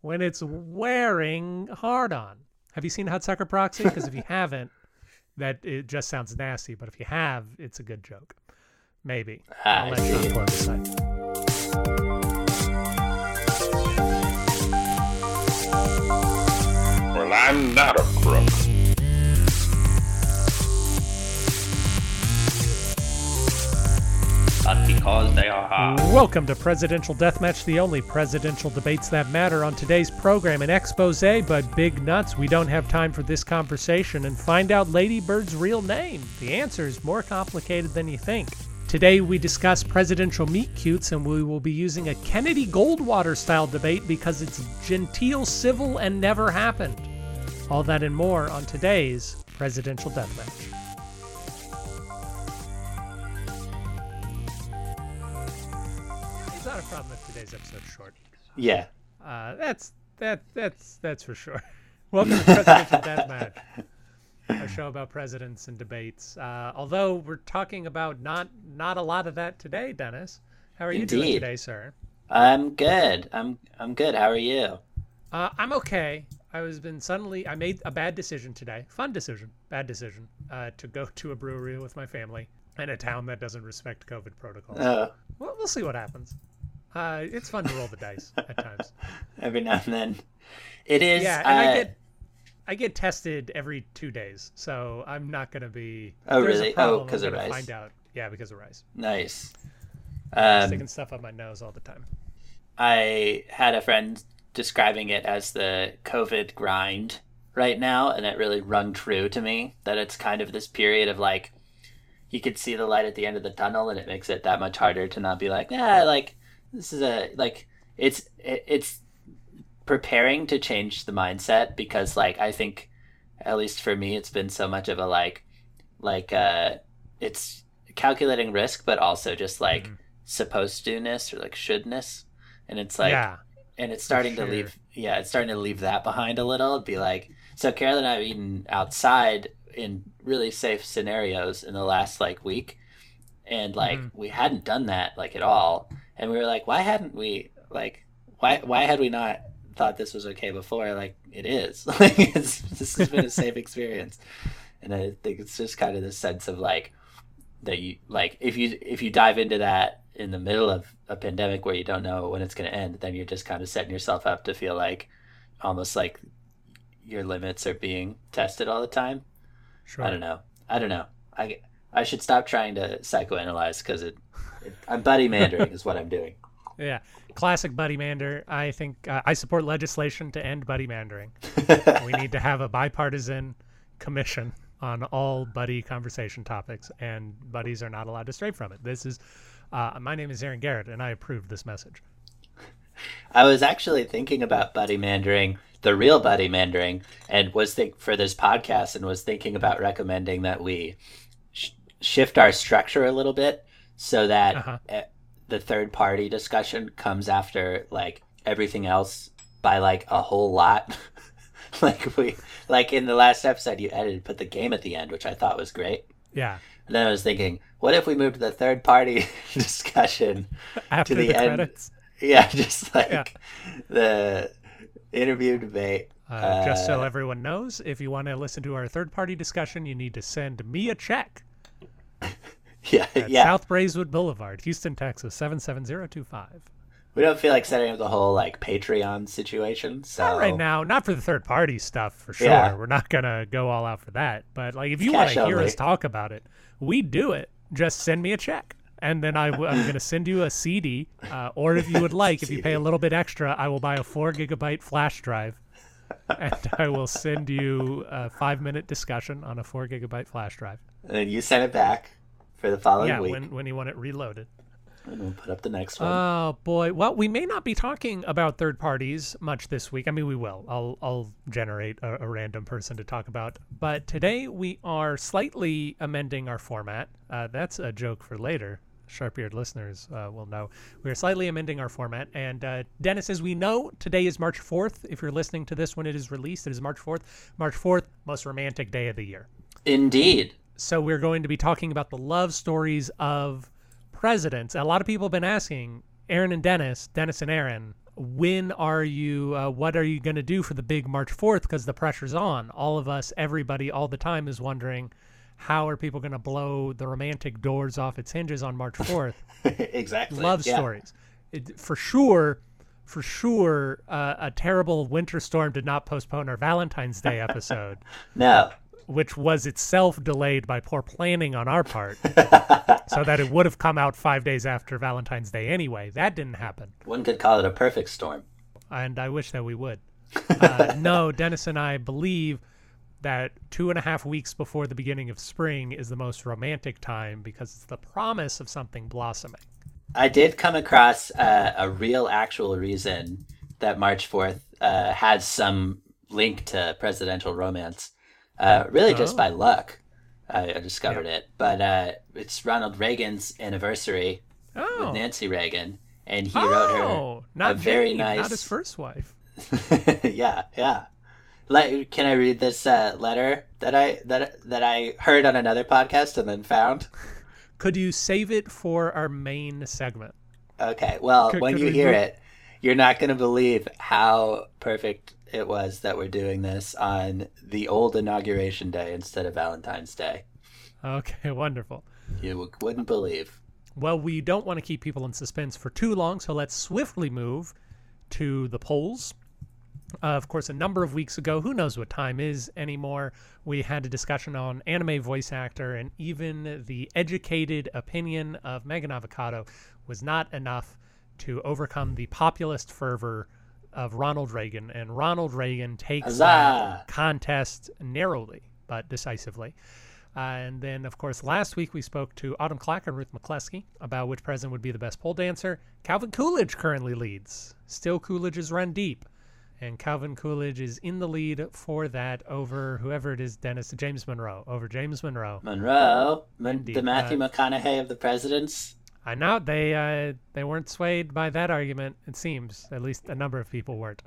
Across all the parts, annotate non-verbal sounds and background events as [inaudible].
when it's wearing hard on. Have you seen Hot Sucker Proxy? Because if you [laughs] haven't, that it just sounds nasty. But if you have, it's a good joke. Maybe. Ah, I'll let Sean see. plug the site. Well, I'm not a crook. Because they are. Welcome to Presidential Deathmatch, the only presidential debates that matter. On today's program, an expose, but big nuts. We don't have time for this conversation and find out Lady Bird's real name. The answer is more complicated than you think. Today, we discuss presidential meet cutes, and we will be using a Kennedy Goldwater style debate because it's genteel, civil, and never happened. All that and more on today's Presidential Deathmatch. Not a problem if today's episode's short. Yeah. Uh, that's that that's that's for sure. [laughs] Welcome to Presidential [laughs] Deathmatch, a show about presidents and debates. Uh, although we're talking about not not a lot of that today, Dennis. How are you doing today, sir? I'm good. I'm I'm good. How are you? Uh, I'm okay. I was been suddenly I made a bad decision today. Fun decision, bad decision. Uh, to go to a brewery with my family in a town that doesn't respect COVID protocols. Oh, well, we'll see what happens. Uh, it's fun to roll the dice at times. [laughs] every now and then. It is. Yeah, and I uh, get I get tested every two days, so I'm not gonna be. Oh, there's a really? Oh, problem, 'cause I'm of rice. Find out. Yeah, because of rice. nice. Sticking Um, stuff up my nose all the time. I had a friend describing it as the COVID grind right now, and it really rung true to me that it's kind of this period of like you could see the light at the end of the tunnel, and it makes it that much harder to not be like, yeah, like this is a like it's it, it's preparing to change the mindset because like I think at least for me it's been so much of a like like uh it's calculating risk but also just like Mhm. supposed to-ness or like shouldness and it's like yeah, and it's starting sure. to leave yeah it's starting to leave that behind a little It'd be like so carol and i have eaten outside in really safe scenarios in the last like week and like Mhm. we hadn't done that like at all and we were like why hadn't we like why why had we not thought this was okay before? Like it is. [laughs] Like it's this has been a safe [laughs] experience. And i think it's just kind of this sense of like that you like if you if you dive into that in the middle of a pandemic where you don't know when it's going to end then you're just kind of setting yourself up to feel like almost like your limits are being tested all the time. Sure. i don't know. I don't know. I i should stop trying to psychoanalyze because it, it i'm buddy mandering is what i'm doing [laughs] Yeah, classic buddy mander. I think uh, I support legislation to end buddy mandering. [laughs] we need to have a bipartisan commission on all buddy conversation topics, and buddies are not allowed to stray from it. This is. Uh, my name is Aaron Garrett, and I approve this message. I was actually thinking about buddy mandering, the real buddy mandering, and was think for this podcast and was thinking about recommending that we shift our structure a little bit so that Uh-huh. the third party discussion comes after like everything else by like a whole lot. [laughs] like we like in the last episode you edited put the game at the end, which I thought was great. Yeah, And then I was thinking, what if we moved the third party [laughs] discussion [laughs] after the the, end. credits. yeah, just like Yeah. the interview debate. Uh, just so Uh, everyone knows, if you want to listen to our third-party discussion, you need to send me a check [laughs] Yeah, yeah. South Braeswood Boulevard, Houston, Texas, seven seven zero two five. We don't feel like setting up the whole like Patreon situation. So Not right now, not for the third-party stuff for sure. Yeah. We're not gonna go all out for that. But like, if you want to hear us talk about it, we do it. Just send me a check, and then I w- I'm gonna send you a CD, uh, or if you would [laughs] like, if you pay a little bit extra, I will buy a four gigabyte flash drive, and I will send you a five-minute discussion on a four gigabyte flash drive. and then you send it back for the following yeah, week, when when you want it reloaded. and we'll put up the next one. Oh boy. Well, we may not be talking about third parties much this week. I mean, we will. I'll I'll generate a, a random person to talk about. But today we are slightly amending our format. Uh, that's a joke for later. Sharp-eared listeners uh, will know. We are slightly amending our format. And uh, Dennis, as we know, today is March 4th. If you're listening to this when it is released, it is March 4th. March 4th, most romantic day of the year. Indeed. So we're going to be talking about the love stories of presidents. A lot of people have been asking Aaron and Dennis, Dennis and Aaron, when are you uh, what are you going to do for the big march 4th because the pressure's on all of us everybody all the time is wondering how are people going to blow the romantic doors off its hinges on march 4th [laughs] exactly. love Yeah. stories it, for sure for sure uh, a terrible winter storm did not postpone our valentine's day episode [laughs] No. Which was itself delayed by poor planning on our part [laughs] so that it would have come out five days after valentine's day anyway that didn't happen One could call it a perfect storm. and I wish that we would. [laughs] Uh, no, Dennis and I believe that two and a half weeks before the beginning of spring is the most romantic time because it's the promise of something blossoming. I did come across uh, a real, actual reason that March 4th uh, has some link to presidential romance. Uh, really, just Oh. by luck, I, I discovered it. But uh, it's Ronald Reagan's anniversary Oh, with Nancy Reagan, and he wrote her oh, not a very Jane, nice. not his first wife. [laughs] yeah, yeah. Let, can I read this uh, letter that I that that I heard on another podcast and then found? Could you save it for our main segment? Okay. Well, Could- when could you we hear move- it, you're not going to believe how perfect it was that we're doing this on the old inauguration day instead of Valentine's Day. Okay, [laughs] wonderful. You wouldn't believe. Well, we don't want to keep people in suspense for too long, so let's swiftly move to the polls. Uh, of course, a number of weeks ago, who knows what time is anymore, we had a discussion on anime voice actor, and even the educated opinion of Megan Avocado was not enough to overcome the populist fervor of Ronald Reagan. And Ronald Reagan takes that contest narrowly but decisively. Uh, and then, of course, last week we spoke to Autumn Clack and Ruth McCleskey about which president would be the best pole dancer. Calvin Coolidge currently leads. Still, Coolidge's run deep. And Calvin Coolidge is in the lead for that over whoever it is, Dennis, James Monroe. Over James Monroe. Monroe, Mon- Indeed, the Matthew uh, McConaughey of the presidents. I know they uh, they weren't swayed by that argument. It seems at least a number of people weren't.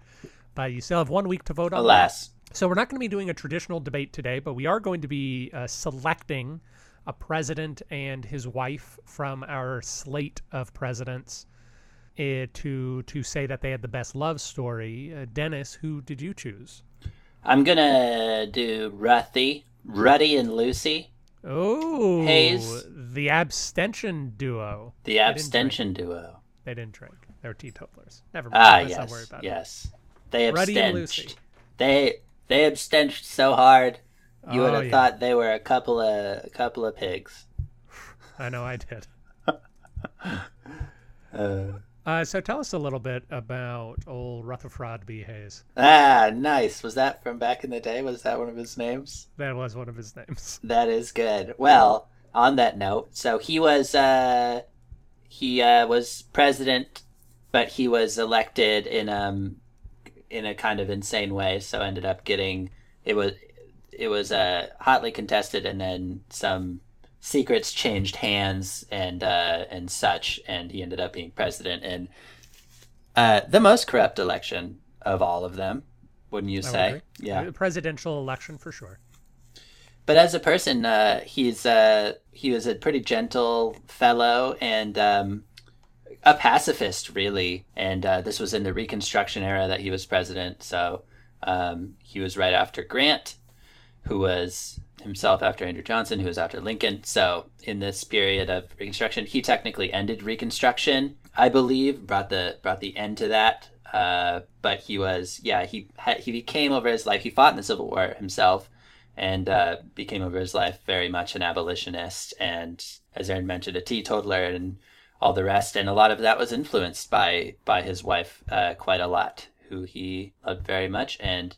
But you still have one week to vote on. that. Alas. So we're not going to be doing a traditional debate today, but we are going to be uh, selecting a president and his wife from our slate of presidents uh, to to say that they had the best love story. Uh, Dennis, who did you choose? I'm gonna do Ruthy, Ruddy and Lucy, Oh, Hayes. The abstention duo. the abstention duo. They didn't drink. They were teetotalers. Never mind. Ah, yes, not worry about it. yes. They Ruddy and abstenched. They they abstenched so hard. You would Oh, have yeah. thought they were a couple of a couple of pigs. [laughs] I know I did. [laughs] Uh, Uh, so tell us a little bit about old Rutherford B. Hayes. ah, nice. Was that from back in the day? Was that one of his names? That was one of his names. That is good. Well, on that note, so he was uh he uh was president, but he was elected in um in a kind of insane way, so ended up getting it was it was uh hotly contested and then some secrets changed hands and uh and such and he ended up being president in uh the most corrupt election of all of them, wouldn't you I say? Yeah. Presidential election for sure. But as a person, uh, he's uh, he was a pretty gentle fellow and um, a pacifist, really. And uh, this was in the Reconstruction era that he was president. So um, he was right after Grant, who was himself after Andrew Johnson, who was after Lincoln. So in this period of Reconstruction, he technically ended Reconstruction, I believe, brought the brought the end to that. Uh, but he was, yeah, he he became over his life. He fought in the Civil War himself and uh, became over his life very much an abolitionist and, as Aaron mentioned, a teetotaler and all the rest. And a lot of that was influenced by by his wife uh, quite a lot, who he loved very much. And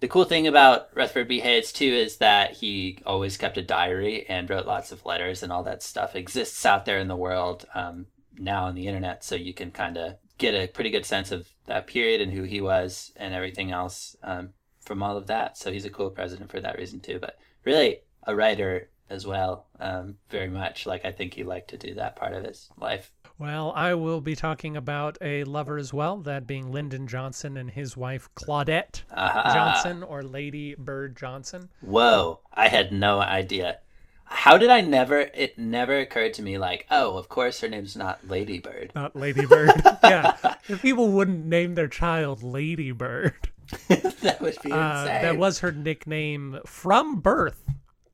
the cool thing about Rutherford B. Hayes too is that he always kept a diary and wrote lots of letters, and all that stuff exists out there in the world um, now on the internet, so you can kind of get a pretty good sense of that period and who he was and everything else. Um, from all of that. So he's a cool president for that reason too. But really a writer as well, um, very much. Like I think he liked to do that part of his life. Well, I will be talking about a lover as well, that being Lyndon Johnson and his wife Claudette Aha. Johnson or Lady Bird Johnson. Whoa! I had no idea. How did I never? It never occurred to me like, oh, of course her name's not Lady Bird. Not Lady Bird. [laughs] yeah. If people wouldn't name their child Ladybird. [laughs] that would be insane. Uh, that was her nickname from birth.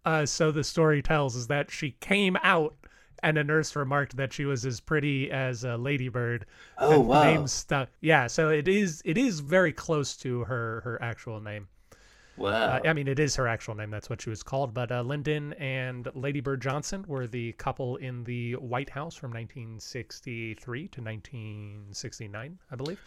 Uh, so the story tells is that she came out and a nurse remarked that she was as pretty as a ladybird. Oh, and wow. Name stuck. Yeah, so it is it is very close to her her actual name. wow. Uh, I mean, it is her actual name. That's what she was called. But uh, Lyndon and Ladybird Johnson were the couple in the White House from 1963 to 1969, I believe.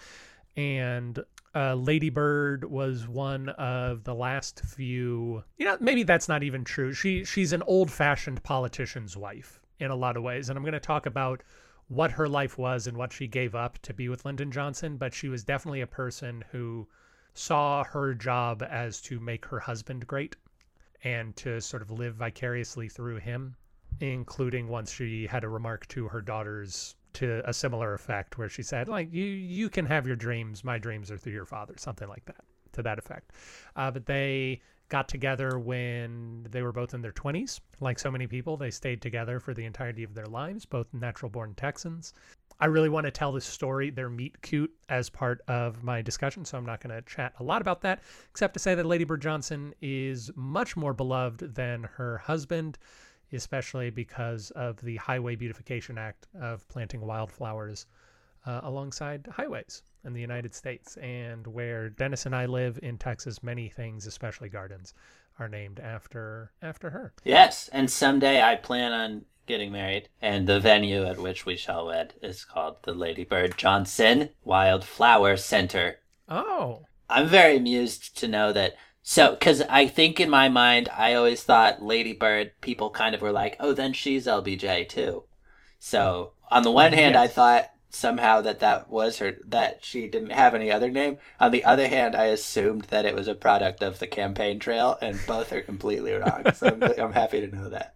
And uh, Lady Bird was one of the last few. You know, maybe that's not even true. She she's an old-fashioned politician's wife in a lot of ways, and I'm going to talk about what her life was and what she gave up to be with Lyndon Johnson. But she was definitely a person who saw her job as to make her husband great and to sort of live vicariously through him, including once she had a remark to her daughters to a similar effect where she said like you you can have your dreams. My dreams are through your father something like that to that effect. Uh, but they got together when they were both in their 20s like so many people they stayed together for the entirety of their lives both natural born texans. I really want to tell this story, their meet cute, as part of my discussion, so I'm not going to chat a lot about that, except to say that Lady Bird Johnson is much more beloved than her husband, especially because of the Highway Beautification Act of planting wildflowers uh, alongside highways in the United States. And where Dennis and I live in Texas, many things, especially gardens, are named after after her. Yes, and someday I plan on getting married, and the venue at which we shall wed is called the Lady Bird Johnson Wildflower Center. Oh, I'm very amused to know that. So, because I think in my mind, I always thought Lady Bird, people kind of were like, oh, then she's LBJ too. So, on the one hand, I thought somehow that that was her, that she didn't have any other name. On the other hand, I assumed that it was a product of the campaign trail, and both are completely wrong. So, I'm, I'm happy to know that.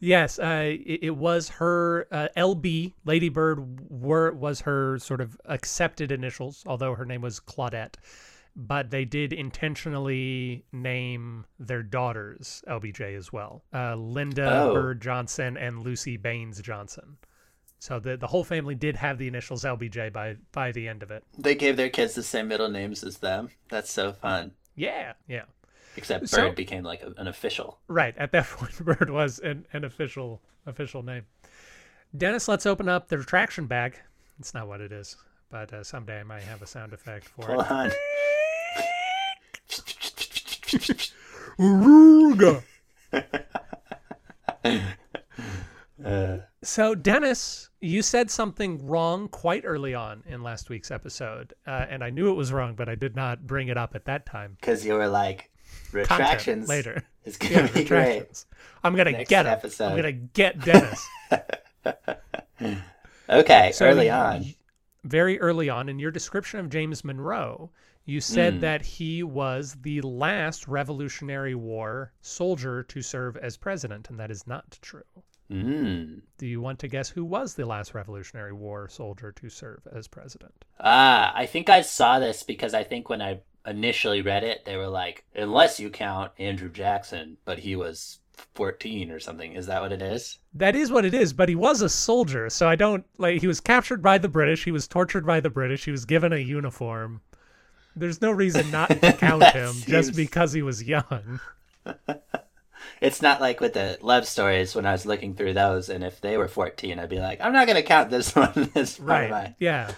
Yes, uh, it, it was her uh, LB. Lady Bird were was her sort of accepted initials, although her name was Claudette. But they did intentionally name their daughters LBJ as well. Uh, Lynda Oh. Bird Johnson and Lucy Baines Johnson. So the the whole family did have the initials LBJ by by the end of it. They gave their kids the same middle names as them. That's so fun. Yeah, yeah. Except Bird So- became like a, an official. Right. At that [laughs] point, Bird was an, an official official name. Dennis, let's open up the retraction bag. It's not what it is, but uh, someday I might have a sound effect for Hold it. on. [laughs] Aruga. Uh, So, Dennis, you said something wrong quite early on in last week's episode, uh, and I knew it was wrong, but I did not bring it up at that time. Because you were like, Content retractions later. is going Yeah, to be great. I'm gonna Next get him. episode. I'm gonna get Dennis. [laughs] Okay, So early on. very early on in your description of James Monroe, you said Mm. that he was the last Revolutionary War soldier to serve as president, and that is not true. Mm. Do you want to guess who was the last Revolutionary War soldier to serve as president? Ah, I think I saw this because I think when I initially read it, they were like, unless you count Andrew Jackson, but he was 14 or something. Is that what it is? That is what it is, but he was a soldier, so I don't like he was captured by the British, he was tortured by the British, he was given a uniform. There's no reason not [laughs] to count him just because he was young. [laughs] It's not like with the love stories when I was looking through those, and if they were 14, I'd be like, I'm not going to count this [laughs] one as Right. my. Yeah.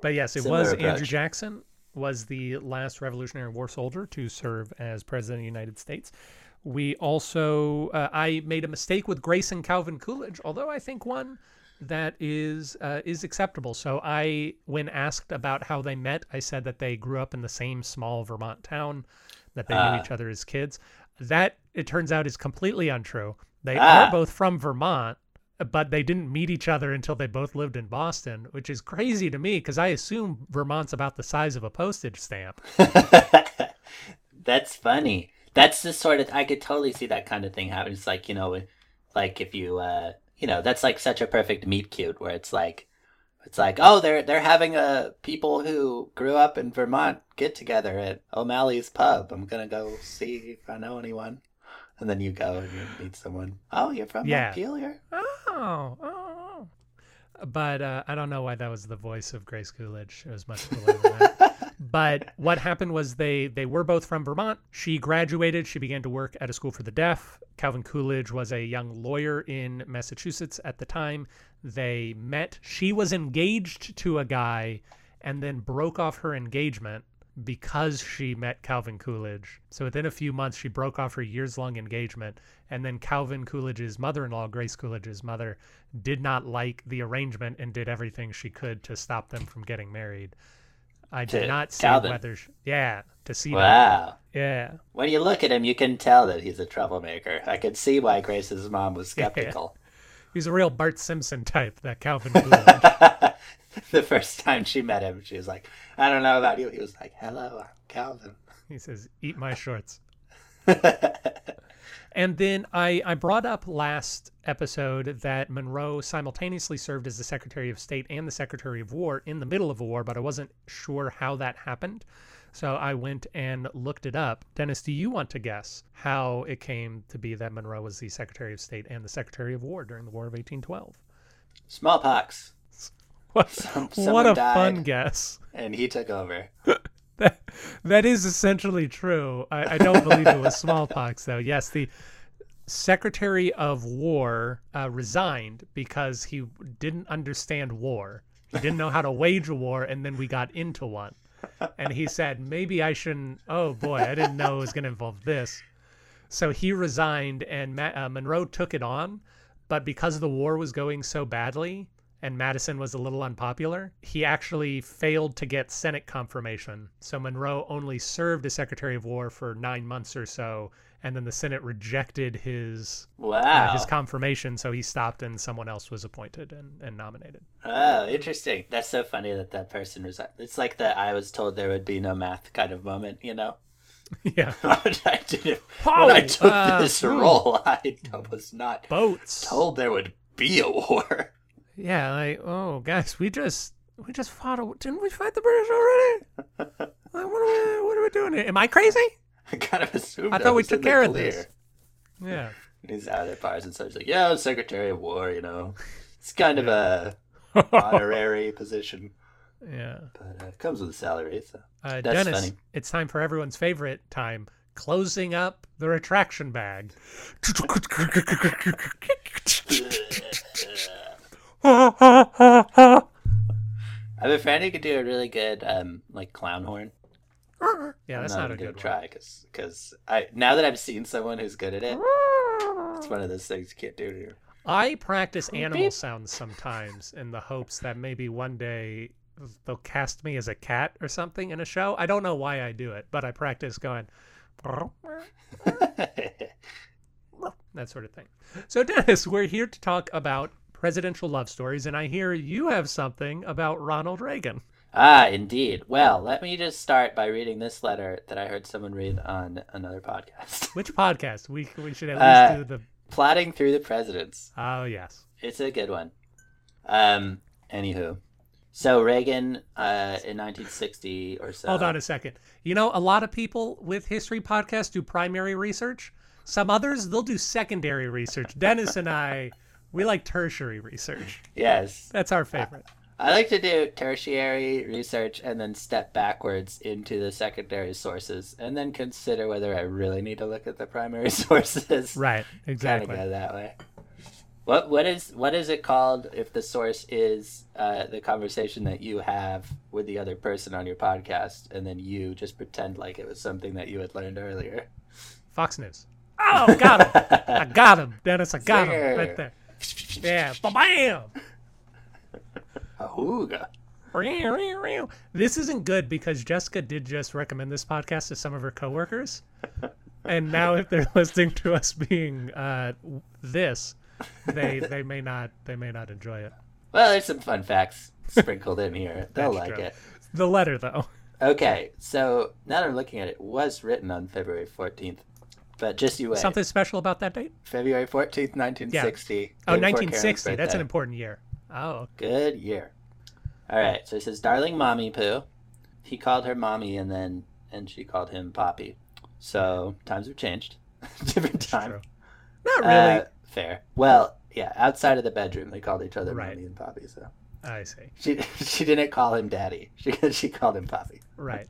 But yes, it Similar was Andrew. Jackson was the last Revolutionary War soldier to serve as president of the United States. We also uh, I made a mistake with Grace and Calvin Coolidge, although I think one that is uh, is acceptable. So I, when asked about how they met, I said that they grew up in the same small Vermont town, that they Ah. knew each other as kids. That it turns out is completely untrue. They Ah. are both from Vermont, but they didn't meet each other until they both lived in Boston, which is crazy to me because I assume Vermont's about the size of a postage stamp. [laughs] That's funny. That's the sort of I could totally see that kind of thing happen. It's like you know, like if you uh, you know, that's like such a perfect meet cute where it's like, it's like oh they're they're having a people who grew up in Vermont get together at O'Malley's pub. I'm gonna go see if I know anyone. And then you go and you meet someone. Oh, you're from Yeah. Montpelier? Oh, oh. But uh, I don't know why that was the voice of Grace Coolidge. It was much cooler than that. But what happened was they they were both from Vermont. She graduated. She began to work at a school for the deaf. Calvin Coolidge was a young lawyer in Massachusetts at the time. They met. She was engaged to a guy and then broke off her engagement because she met Calvin Coolidge. So within a few months, she broke off her years long engagement. And then Calvin Coolidge's mother in law, Grace Coolidge's mother, did not like the arrangement and did everything she could to stop them from getting married. I did not see whether, yeah, to see that. Wow. Yeah. When you look at him, you can tell that he's a troublemaker. I could see why Grace's mom was [laughs] skeptical. He's a real Bart Simpson type, that Calvin [laughs] the first time she met him, she was like, I don't know about you. He was like, Hello, I'm Calvin. he says, eat my shorts. [laughs] And then I, I brought up last episode that Monroe simultaneously served as the Secretary of State and the Secretary of War in the middle of a war, but I wasn't sure how that happened. So I went and looked it up. Dennis, do you want to guess how it came to be that Monroe was the Secretary of State and the Secretary of War during the War of 1812? Smallpox. [laughs] What, Some- what a fun guess. And he took over. [laughs] That, that is essentially true. I, I don't believe it was [laughs] smallpox, though. Yes, the Secretary of War uh, resigned because he didn't understand war. He didn't know how to wage a war, and then we got into one. And he said, maybe I shouldn't. Oh boy, I didn't know it was going to involve this. So he resigned, and Ma uh, Monroe took it on. But because the war was going so badly, and Madison was a little unpopular, he actually failed to get Senate confirmation. So Monroe only served as Secretary of War for nine months or so, and then the Senate rejected his uh, his confirmation. So he stopped, and someone else was appointed and, and nominated. Oh, interesting. That's so funny that that person resigned. It's like that I was told there would be no math kind of moment, you know? [laughs] yeah, [laughs] I didn't, Oh, when I took uh, this hmm. role, [laughs] I was not boats. told there would be a war. Yeah, like oh guys, we just we just fought. A, didn't we fight the British already? [laughs] Like, what are we what are we doing here? Am I crazy? I kind of assumed I thought we was took care of this. Yeah. [laughs] And he's out at bars and such like, yeah, Secretary of War, you know. It's kind of a [laughs] honorary position, yeah. but uh, it comes with a salary, so. Uh, That's Dennis, funny. it's time for everyone's favorite time: closing up the retraction bag. I have a friend who could do a really good, um, like, clown horn. Yeah, that's I'm not a good try because because I now that I've seen someone who's good at it, it's one of those things you can't do to you. I practice animal Beep. sounds sometimes in the hopes that maybe one day they'll cast me as a cat or something in a show. I don't know why I do it, but I practice going [laughs] that sort of thing. So, Dennis, we're here to talk about presidential love stories, and I hear you have something about Ronald Reagan. ah, indeed. Well, let me just start by reading this letter that I heard someone read on another podcast. [laughs] Which podcast? We we should at least Uh, do the. Plodding through the presidents. Oh yes. It's a good one. Um, anywho. So Reagan, uh, in 1960 or so. Hold on a second. You know, a lot of people with history podcasts do primary research. Some others they'll do secondary research. Dennis and I, we like tertiary research. Yes. That's our favorite. I like to do tertiary research and then step backwards into the secondary sources and then consider whether I really need to look at the primary [laughs] sources. Right. exactly. Kind of go that way. What what is what is it called if the source is uh, the conversation that you have with the other person on your podcast and then you just pretend like it was something that you had learned earlier? Fox News. Oh, got him. I [laughs] got him, Dennis. I got him right there. Yeah. Bam. Ahooga. This isn't good because Jessica did just recommend this podcast to some of her coworkers, and now if they're [laughs] listening to us being uh, this, they they may not they may not enjoy it. Well, there's some fun facts sprinkled in here. They'll That's like true. it. The letter though. Okay, so now that I'm looking at it, it was written on February 14th. But just you wait. Something special about that date? February 14th, 1960. Oh, day 1960. That's an important year. Oh, Good year. All right, so he says, "Darling mommy poo." He called her mommy, and then and she called him Poppy. So times have changed. [laughs] different time. True. Not really. Uh, fair. Well, yeah, outside of the bedroom, they called each other Right. mommy and poppy. So I see. she [laughs] she didn't call him daddy. [laughs] She she called him poppy. Right.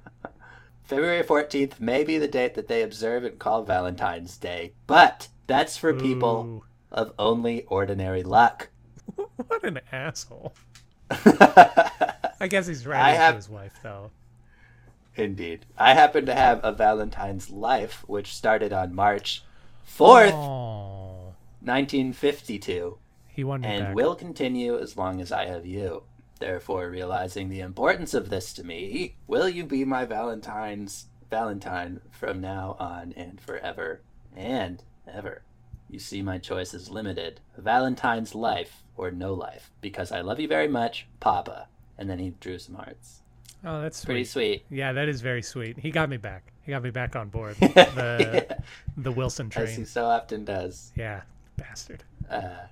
February 14th may be the date that they observe and call Valentine's Day, but that's for people Ooh. of only ordinary luck. [laughs] What an asshole. [laughs] I guess he's right. I have- to his wife, though. Indeed. I happen to have a Valentine's life, which started on March 4th, Oh, 1952, he won and back. will continue as long as I have you. Therefore, realizing the importance of this to me, will you be my Valentine's Valentine from now on and forever and ever? You see, my choice is limited: Valentine's life or no life, because I love you very much, Papa. And then he drew some hearts. oh, that's Pretty sweet. sweet. Yeah, that is very sweet. He got me back. He got me back on board. [laughs] The the Wilson As he train. so often does. Yeah, bastard. Uh,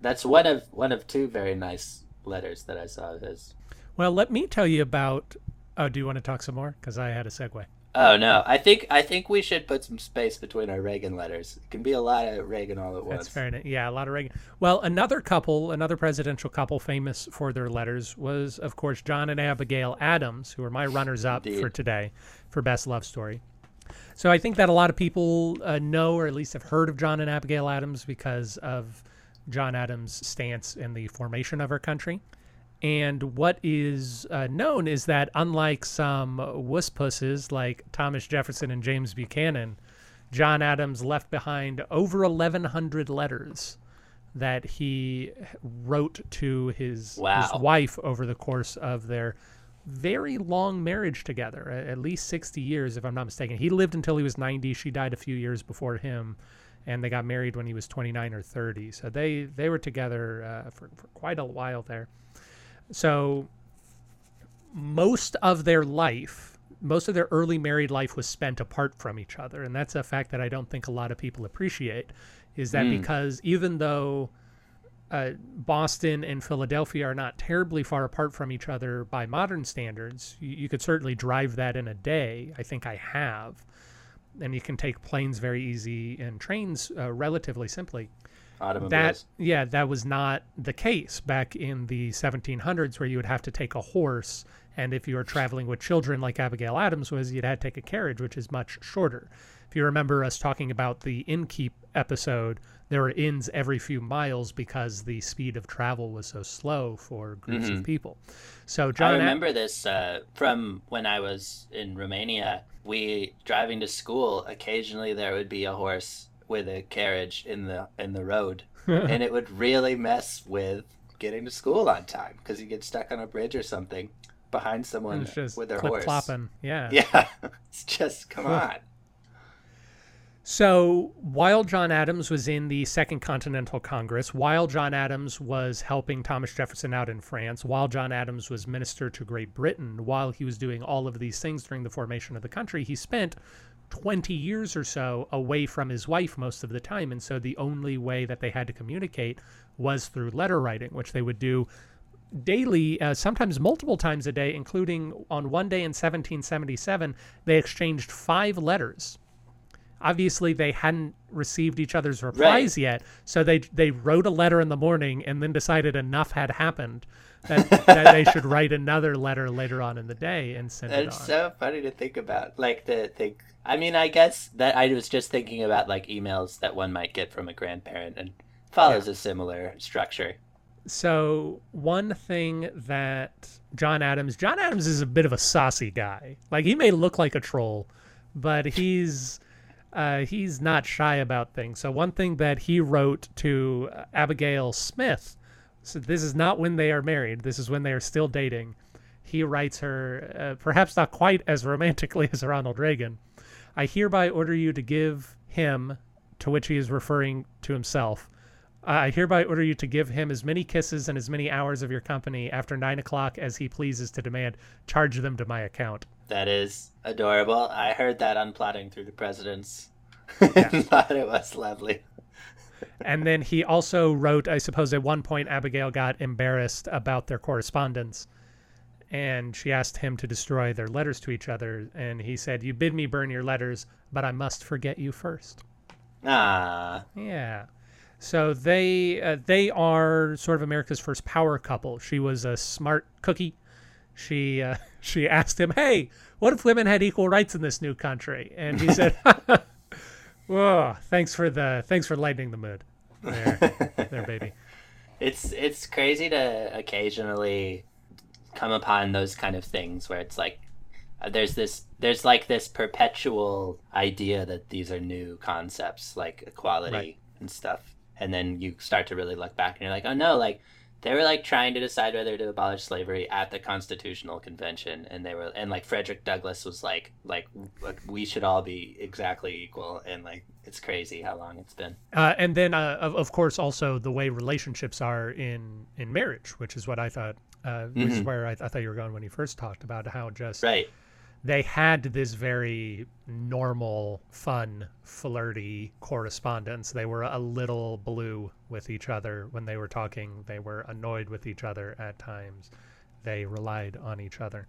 that's one of one of two very nice letters that I saw of his. Well, let me tell you about. Oh, do you want to talk some more? Because I had a segue. Oh no, I think I think we should put some space between our Reagan letters. It can be a lot of Reagan all at once. That's fair enough. Yeah, a lot of Reagan. Well, another couple, another presidential couple famous for their letters was, of course, John and Abigail Adams, who are my runners up Indeed. for today for Best Love Story. So I think that a lot of people uh, know or at least have heard of John and Abigail Adams because of John Adams' stance in the formation of our country. And what is uh, known is that unlike some wusspusses like Thomas Jefferson and James Buchanan, John Adams left behind over 1,100 letters that he wrote to his, his wife over the course of their very long marriage together, at least 60 years, if I'm not mistaken. He lived until he was 90. She died a few years before him, and they got married when he was 29 or 30. So they, they were together uh, for, for quite a while there. So most of their life, most of their early married life was spent apart from each other. And that's a fact that I don't think a lot of people appreciate is that because even though uh, Boston and Philadelphia are not terribly far apart from each other by modern standards, you, you could certainly drive that in a day. I think I have. And you can take planes very easy and trains uh, relatively simply. That yeah that was not the case back in the 1700s where you would have to take a horse and if you were traveling with children like abigail adams was you'd have to take a carriage which is much shorter. If you remember us talking about the innkeep episode there were inns every few miles because the speed of travel was so slow for groups of people. So john I remember this uh, from when I was in Romania. We driving to school. Occasionally, there would be a horse with a carriage in the in the road, [laughs] and it would really mess with getting to school on time because you get stuck on a bridge or something behind someone with their horse. yeah [laughs] Yeah, it's just come [laughs] on. So while John Adams was in the Second Continental Congress, while John Adams was helping Thomas Jefferson out in France, while John Adams was minister to Great Britain, while he was doing all of these things during the formation of the country, he spent 20 years or so away from his wife most of the time. And so the only way that they had to communicate was through letter writing, which they would do daily, uh, sometimes multiple times a day, including on one day in 1777, they exchanged five letters obviously they hadn't received each other's replies yet so they they wrote a letter in the morning and then decided enough had happened that, that they should write another letter later on in the day and send it It's on so funny to think about. Like to think. I mean, I guess that I was just thinking about like emails that one might get from a grandparent, and follows a similar structure. so one thing that john adams john adams is a bit of a saucy guy like he may look like a troll but he's uh, he's not shy about things so one thing that he wrote to uh, abigail smith so this is not when they are married this is when they are still dating he writes her uh, perhaps not quite as romantically [laughs] as ronald reagan i hereby order you to give him to which he is referring to himself I hereby order you to give him as many kisses and as many hours of your company after nine o'clock as he pleases to demand. Charge them to my account. That is adorable. I heard that on plodding through the presidents. [laughs] Thought it was lovely. and then he also wrote, I suppose at one point Abigail got embarrassed about their correspondence and she asked him to destroy their letters to each other. And he said, You bid me burn your letters, but I must forget you first. Ah, Yeah. So they uh, they are sort of America's first power couple. She was a smart cookie. She uh, [laughs] she asked him, "Hey, what if women had equal rights in this new country?" And he said, "Whoa, [laughs] thanks for the thanks for lightening the mood, there, [laughs] there, baby." it's it's crazy to occasionally come upon those kind of things where it's like uh, there's this there's like this perpetual idea that these are new concepts like equality Right. and stuff and then you start to really look back and you're like oh no like they were like trying to decide whether to abolish slavery at the constitutional convention and they were and like frederick douglass was like like like, we should all be exactly equal and like it's crazy how long it's been Uh, and then, uh, of, of course, also the way relationships are in in marriage, which is what I thought. Uh, Which is where I, I thought you were going when you first talked about how just right they had this very normal, fun, flirty correspondence. They were a little blue with each other when they were talking. They were annoyed with each other at times. They relied on each other.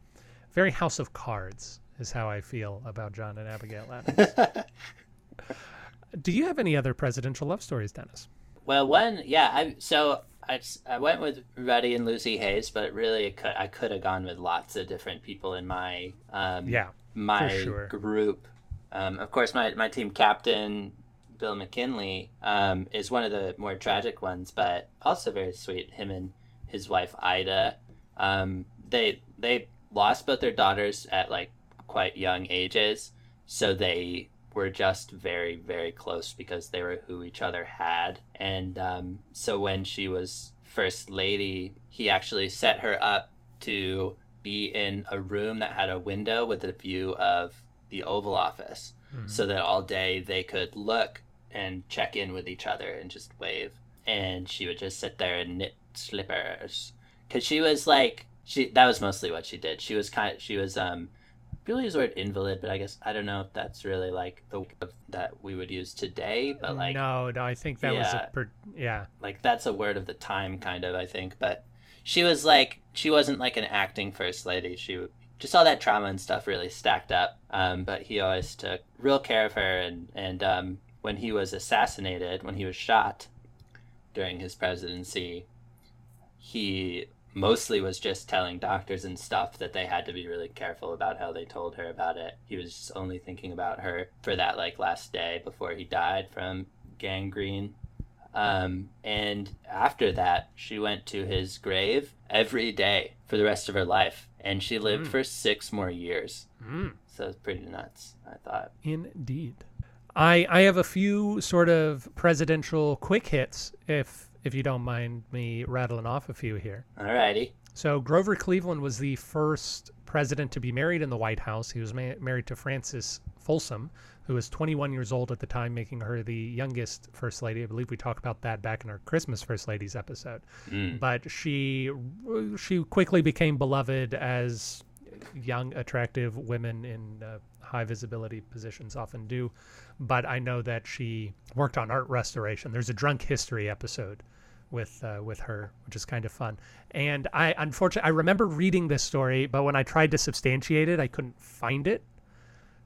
Very House of Cards is how I feel about John and Abigail Adams. [laughs] Do you have any other presidential love stories, Dennis? Well, one, yeah. I so I, I went with Ruddy and Lucy Hayes, but really it could, I could have gone with lots of different people in my um, Yeah, my sure. group. Um, of course, my my team captain Bill McKinley um, is one of the more tragic ones, but also very sweet. Him and his wife Ida, um, they they lost both their daughters at like quite young ages, so they were just very very close because they were who each other had, and um, so when she was first lady, he actually set her up to be in a room that had a window with a view of the Oval Office, so that all day they could look and check in with each other and just wave. And she would just sit there and knit slippers, because she was like she. That was mostly what she did. She was kind. Of, she was um. People use the word invalid, but I guess I don't know if that's really like the that we would use today. But like, no, no, I think that was a per, yeah. like that's a word of the time kind of i think but she was like she wasn't like an acting first lady she just all that trauma and stuff really stacked up um, but he always took real care of her and and um, when he was assassinated when he was shot during his presidency he mostly was just telling doctors and stuff that they had to be really careful about how they told her about it he was just only thinking about her for that like last day before he died from gangrene um, and after that, she went to his grave every day for the rest of her life. And she lived Mm. for six more years. Mm. So it's pretty nuts, I thought. Indeed. I I have a few sort of presidential quick hits if if you don't mind me rattling off a few here. All righty. So Grover Cleveland was the first president to be married in the White House. He was ma married to Frances Folsom, who was 21 years old at the time, making her the youngest first lady. I believe we talked about that back in our Christmas first ladies episode. Mm. But she she quickly became beloved as young, attractive women in uh, high visibility positions often do. But I know that she worked on art restoration. There's a drunk history episode with uh, with her, which is kind of fun. And I unfortunately I remember reading this story, but when I tried to substantiate it, I couldn't find it.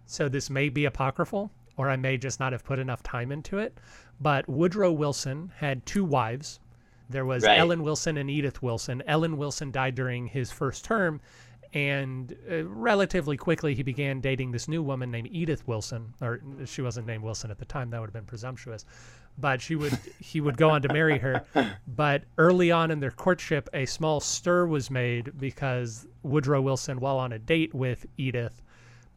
So this may be apocryphal, or I may just not have put enough time into it. But Woodrow Wilson had two wives. There was Right. Ellen Wilson and Edith Wilson. Ellen Wilson died during his first term, and uh, relatively quickly he began dating this new woman named Edith Wilson. Or she wasn't named Wilson at the time; that would have been presumptuous. But she would he would go on to marry her. [laughs] But early on in their courtship, a small stir was made because Woodrow Wilson, while on a date with Edith,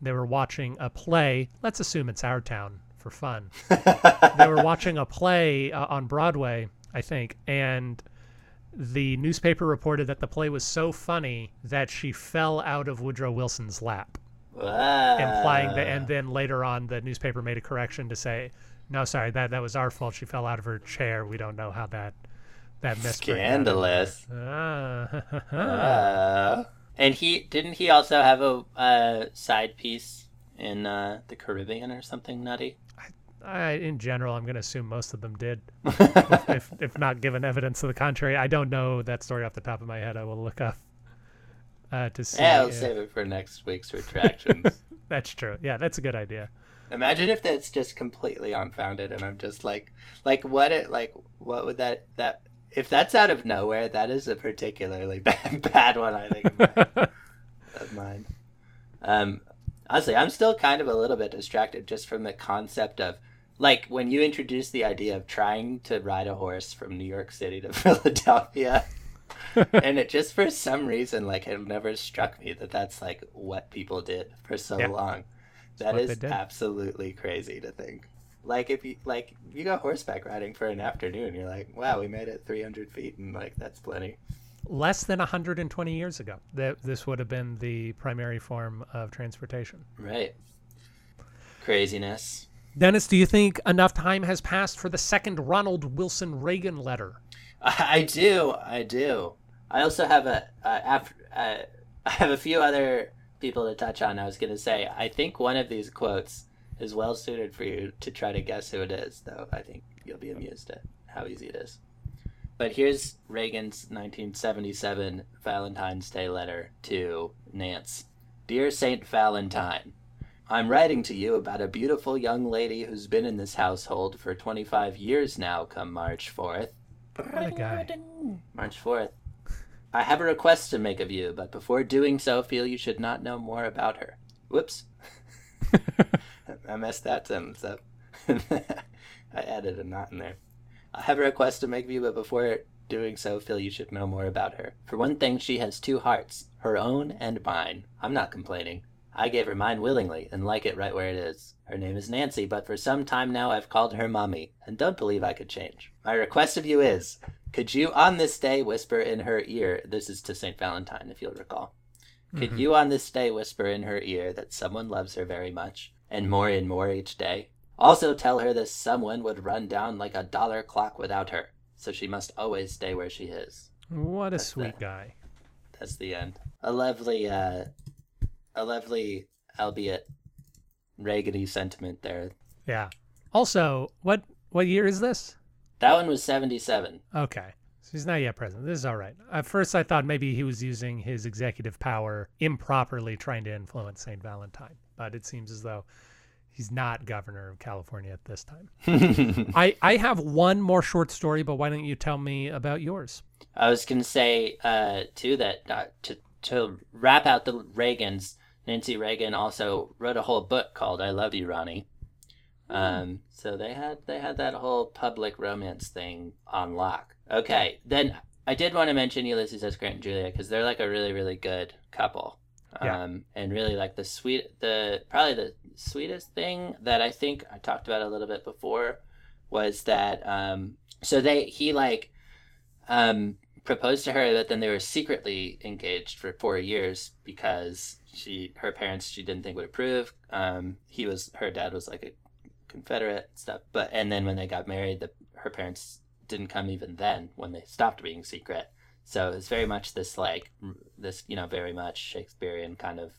they were watching a play. Let's assume it's our town for fun. [laughs] they were watching a play uh, on Broadway, I think, and the newspaper reported that the play was so funny that she fell out of Woodrow Wilson's lap, implying that. And then later on, the newspaper made a correction to say, "No, sorry, that that was our fault. She fell out of her chair. We don't know how that that misprint. Scandalous. Ah, Uh, and he didn't he also have a uh, side piece in uh, the Caribbean or something nutty? I, in general, I'm going to assume most of them did. [laughs] if, if not given evidence to the contrary, I don't know that story off the top of my head. I will look up uh, to see. Yeah, I'll if- save it for next week's retractions. [laughs] That's true. Yeah, that's a good idea. Imagine if that's just completely unfounded, and I'm just like, like what it like what would that that if that's out of nowhere, that is a particularly [laughs] bad, bad one. I think of mine. of mine. Um, honestly, I'm still kind of a little bit distracted just from the concept of like when you introduce the idea of trying to ride a horse from New York City to [laughs] Philadelphia. [laughs] and it just for some reason like it never struck me that that's like what people did for so Yeah. long that is absolutely crazy to think like if you like you go horseback riding for an afternoon you're like wow we made it 300 feet and like that's plenty Less than 120 years ago, that this would have been the primary form of transportation. right craziness Dennis, do you think enough time has passed for the second Ronald Wilson Reagan letter? [laughs] I do, I do. I also have a uh, [laughs] I have a few other people to touch on. I was gonna say I think one of these quotes is well suited for you to try to guess who it is, though. I think you'll be amused at how easy it is. But here's Reagan's 1977 Valentine's Day letter to Nance. Dear Saint Valentine, I'm writing to you about a beautiful young lady who's been in this household for 25 years now. Come March 4th. What a guy. March 4th. I have a request to make of you, but before doing so, feel you should not know more about her. Whoops. [laughs] I messed that sentence up. [laughs] I added a not in there. I have a request to make of you, but before doing so, feel you should know more about her. For one thing, she has two hearts, her own and mine. I'm not complaining. I gave her mine willingly and like it right where it is. Her name is Nancy, but for some time now I've called her Mommy, and don't believe I could change. My request of you is could you on this day whisper in her ear, this is to St. Valentine, if you'll recall. Could you on this day whisper in her ear that someone loves her very much, and more and more each day? Also tell her that someone would run down like a dollar clock without her, so she must always stay where she is. What a That's sweet the- guy. That's the end. A lovely, uh, a lovely, albeit Reagan-y sentiment there. Yeah. Also, what what year is this? That one was 77. Okay. So he's not yet president. This is all right. At first, I thought maybe he was using his executive power improperly trying to influence St. Valentine, but it seems as though he's not governor of California at this time. [laughs] I, I have one more short story, but why don't you tell me about yours? I was gonna say uh, too that uh, to to wrap out the Reagans, Nancy Reagan also wrote a whole book called "I Love You, Ronnie." Um, so they had they had that whole public romance thing on lock. Okay, then I did want to mention Ulysses S. Grant and Julia because they're like a really really good couple. Yeah. Um, and really like the sweet the probably the sweetest thing that I think I talked about a little bit before was that um so they he like um proposed to her but then they were secretly engaged for four years because she her parents she didn't think would approve. Um he was her dad was like a confederate stuff but and then when they got married the her parents didn't come even then when they stopped being secret. So it's very much this like this you know very much shakespearean kind of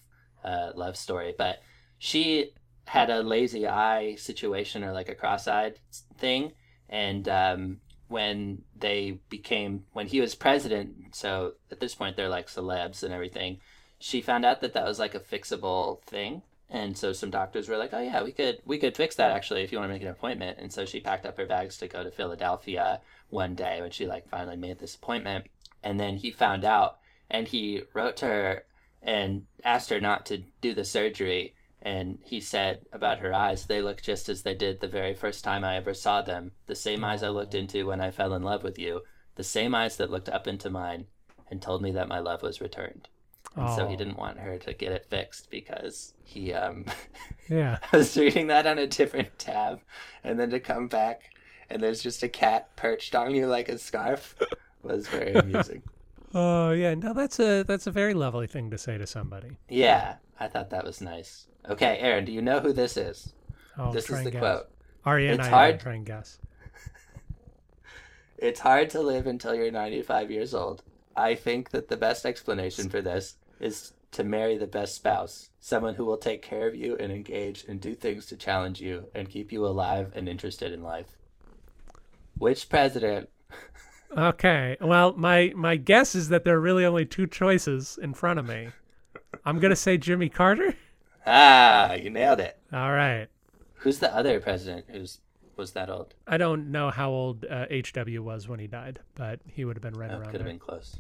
uh, love story. But she had a lazy eye situation or like a cross-eyed thing and um, when they became when he was president so at this point they're like celebs and everything she found out that that was like a fixable thing. And so some doctors were like oh yeah we could we could fix that actually if you want to make an appointment. And so she packed up her bags to go to philadelphia one day when she like finally made this appointment. And then he found out and he wrote to her and asked her not to do the surgery and he said about her eyes they look just as they did the very first time i ever saw them the same eyes i looked into when i fell in love with you the same eyes that looked up into mine and told me that my love was returned and so he Oh. didn't want her to get it fixed because he um [laughs] Yeah. [laughs] I was reading that on a different tab, and then to come back and there's just a cat perched on you like a scarf was very amusing. Oh yeah. No, that's a that's a very lovely thing to say to somebody. yeah, I thought that was nice. Okay, Aaron, do you know who this is? I'll this is the guess. quote. And It's I hard- try and guess. [laughs] It's hard to live until you're 95 years old. I think that the best explanation for this is to marry the best spouse, someone who will take care of you and engage and do things to challenge you and keep you alive and interested in life. Which president [laughs] Okay. Well, my my guess is that there are really only two choices in front of me. I'm gonna say Jimmy Carter. Ah, you nailed it. All right. Who's the other president who's was that old? I don't know how old uh, HW was when he died, but he would have been right Oh, around could have been close.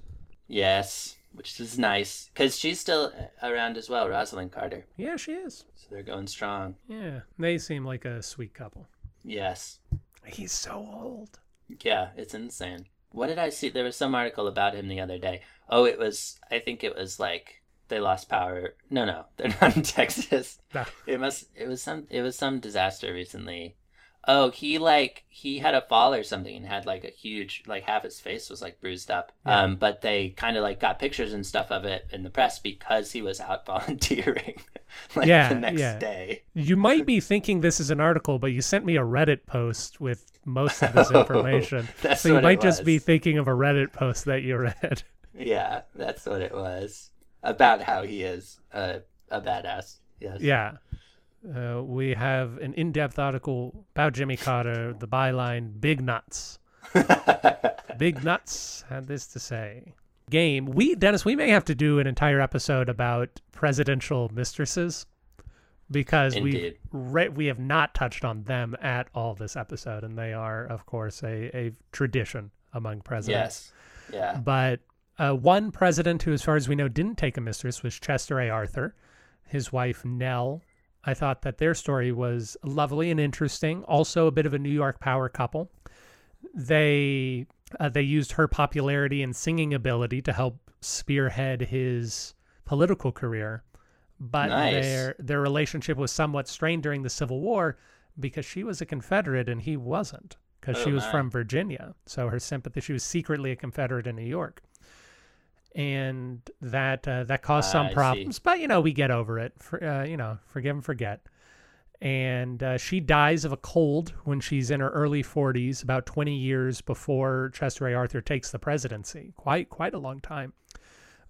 Yes, which is nice because she's still around as well, Rosalynn Carter. Yeah, she is. So they're going strong. Yeah, they seem like a sweet couple. Yes. He's so old. Yeah, it's insane. What did I see? There was some article about him the other day. Oh, it was. I think it was like they lost power. No, no, [laughs] they're not in Texas. No. It must. It was some. It was some disaster recently. Oh, he like he had a fall or something and had like a huge like half his face was like bruised up. Yeah. Um, but they kind of like got pictures and stuff of it in the press because he was out [laughs] volunteering. like Yeah, the next yeah. day. You might be thinking this is an article, but you sent me a Reddit post with most of this [laughs] information. [laughs] That's so you might just be thinking of a Reddit post that you read. Yeah, that's what it was about how he is a a badass. Yes. Yeah. Uh, we have an in-depth article about Jimmy Carter, the byline "Big Nuts." [laughs] Big Nuts had this to say. Game. We Dennis, we may have to do an entire episode about presidential mistresses because we we have not touched on them at all this episode, and they are, of course, a, a tradition among presidents. Yes. Yeah. But uh, one president who, as far as we know, didn't take a mistress was Chester A. Arthur. His wife, Nell. I thought that their story was lovely and interesting. Also, a bit of a New York power couple. They uh, they used her popularity and singing ability to help spearhead his political career. But Nice. their their relationship was somewhat strained during the Civil War because she was a Confederate and he wasn't because she Oh, was my. from Virginia. So her sympathy, she was secretly a Confederate in New York, and that uh, that caused some problems. But you know, we get over it. For, uh, you know, forgive and forget. And uh, she dies of a cold when she's in her early 40s, about 20 years before Chester A. Arthur takes the presidency. Quite quite a long time.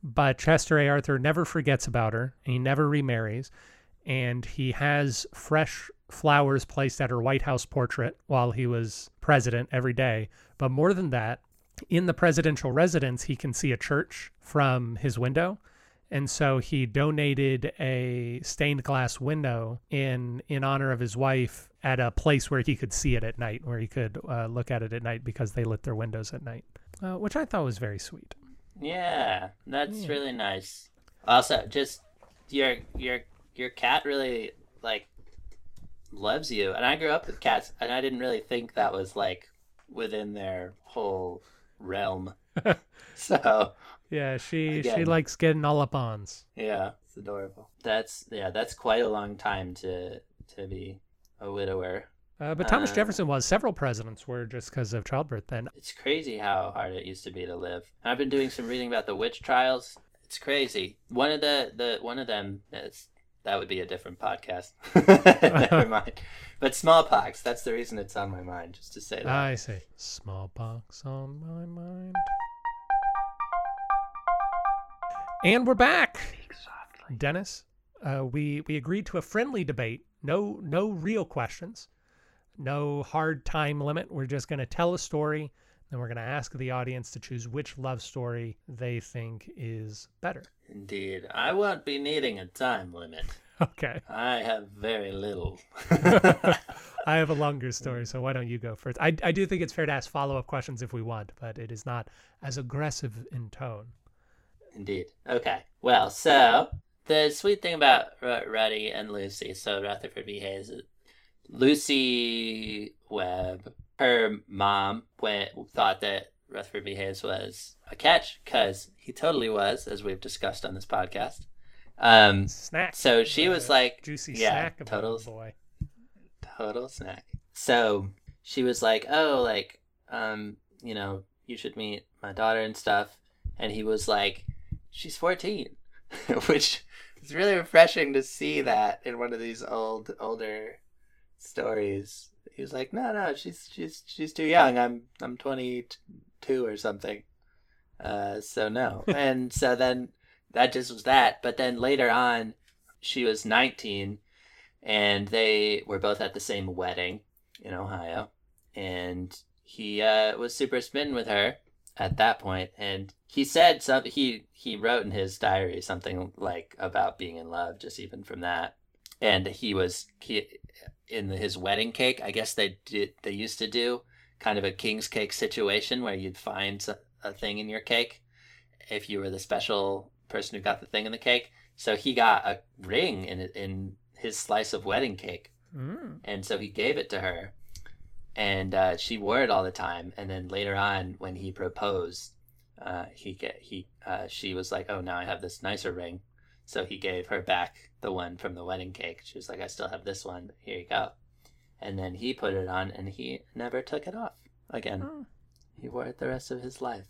But Chester A. Arthur never forgets about her. And he never remarries, and he has fresh flowers placed at her White House portrait while he was president every day. But more than that, in the presidential residence, he can see a church from his window. And so he donated a stained glass window in in honor of his wife at a place where he could see it at night, where he could uh, look at it at night because they lit their windows at night, uh, which I thought was very sweet. Yeah, that's Yeah. really nice. Also, just your your your cat really like loves you, and I grew up with cats, and I didn't really think that was like within their whole realm. [laughs] so Yeah, she she likes getting all up ons. yeah, it's adorable. That's yeah, that's quite a long time to to be a widower. Uh, but Thomas Uh, Jefferson was. Several presidents were just because of childbirth. Then It's crazy how hard it used to be to live. I've been doing some reading about the witch trials. It's crazy. One of the the one of them is that would be a different podcast. [laughs] Never [laughs] mind. But smallpox. That's the reason it's on my mind. Just to say that. I see smallpox on my mind. And we're back, Dennis. Uh, we we agreed to a friendly debate. No no real questions. No hard time limit. We're just going to tell a story, then we're going to ask the audience to choose which love story they think is better. Indeed. I won't be needing a time limit. [laughs] Okay. I have very little. [laughs] [laughs] I have a longer story, so why don't you go first? I, I do think it's fair to ask follow up questions if we want, but it is not as aggressive in tone. Indeed. Okay. Well, so the sweet thing about R- Ruddy and Lucy, so Rutherford B. Hayes, Lucy Webb, her mom went, thought that Rutherford B. Hayes was a catch because he totally was, as we've discussed on this podcast. Um, Snack. so she was like, juicy yeah, snack total boy. total snack. So she was like, "Oh, like, um, you know, you should meet my daughter and stuff." And he was like, "She's 14," [laughs] which is really refreshing to see that in one of these old, older stories. He was like, "No, no, she's she's she's too young. I'm I'm 22 or something." Uh, so no. [laughs] and so then that just was that. But then later on, she was 19 and they were both at the same wedding in Ohio. And he uh, was super smitten with her at that point, and he said something. He he wrote in his diary something like about being in love, just even from that. and he was he in his wedding cake. I guess they did they used to do kind of a king's cake situation where you'd find a thing in your cake if you were the special person who got the thing in the cake. So he got a ring in in his slice of wedding cake, Mm. and so he gave it to her, and uh, she wore it all the time. And then later on, when he proposed, uh, he get he uh, she was like, "Oh, now I have this nicer ring," so he gave her back the one from the wedding cake. She was like, "I still have this one. Here you go." And then he put it on, and he never took it off again. Oh. He wore it the rest of his life.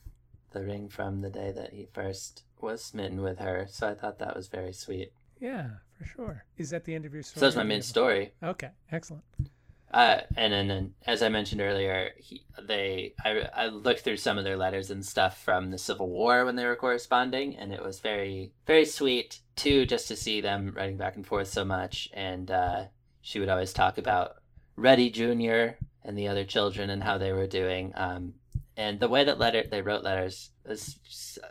The ring from the day that he first was smitten with her. So I thought that was very sweet. Yeah, for sure. Is that the end of your story? So that's my or do you main story. Okay, excellent. Uh, and then, as I mentioned earlier, he, they I, I looked through some of their letters and stuff from the Civil War when they were corresponding, and it was very very sweet too, just to see them writing back and forth so much. And uh, she would always talk about Reddy Junior and the other children and how they were doing. Um, and the way that letter they wrote letters is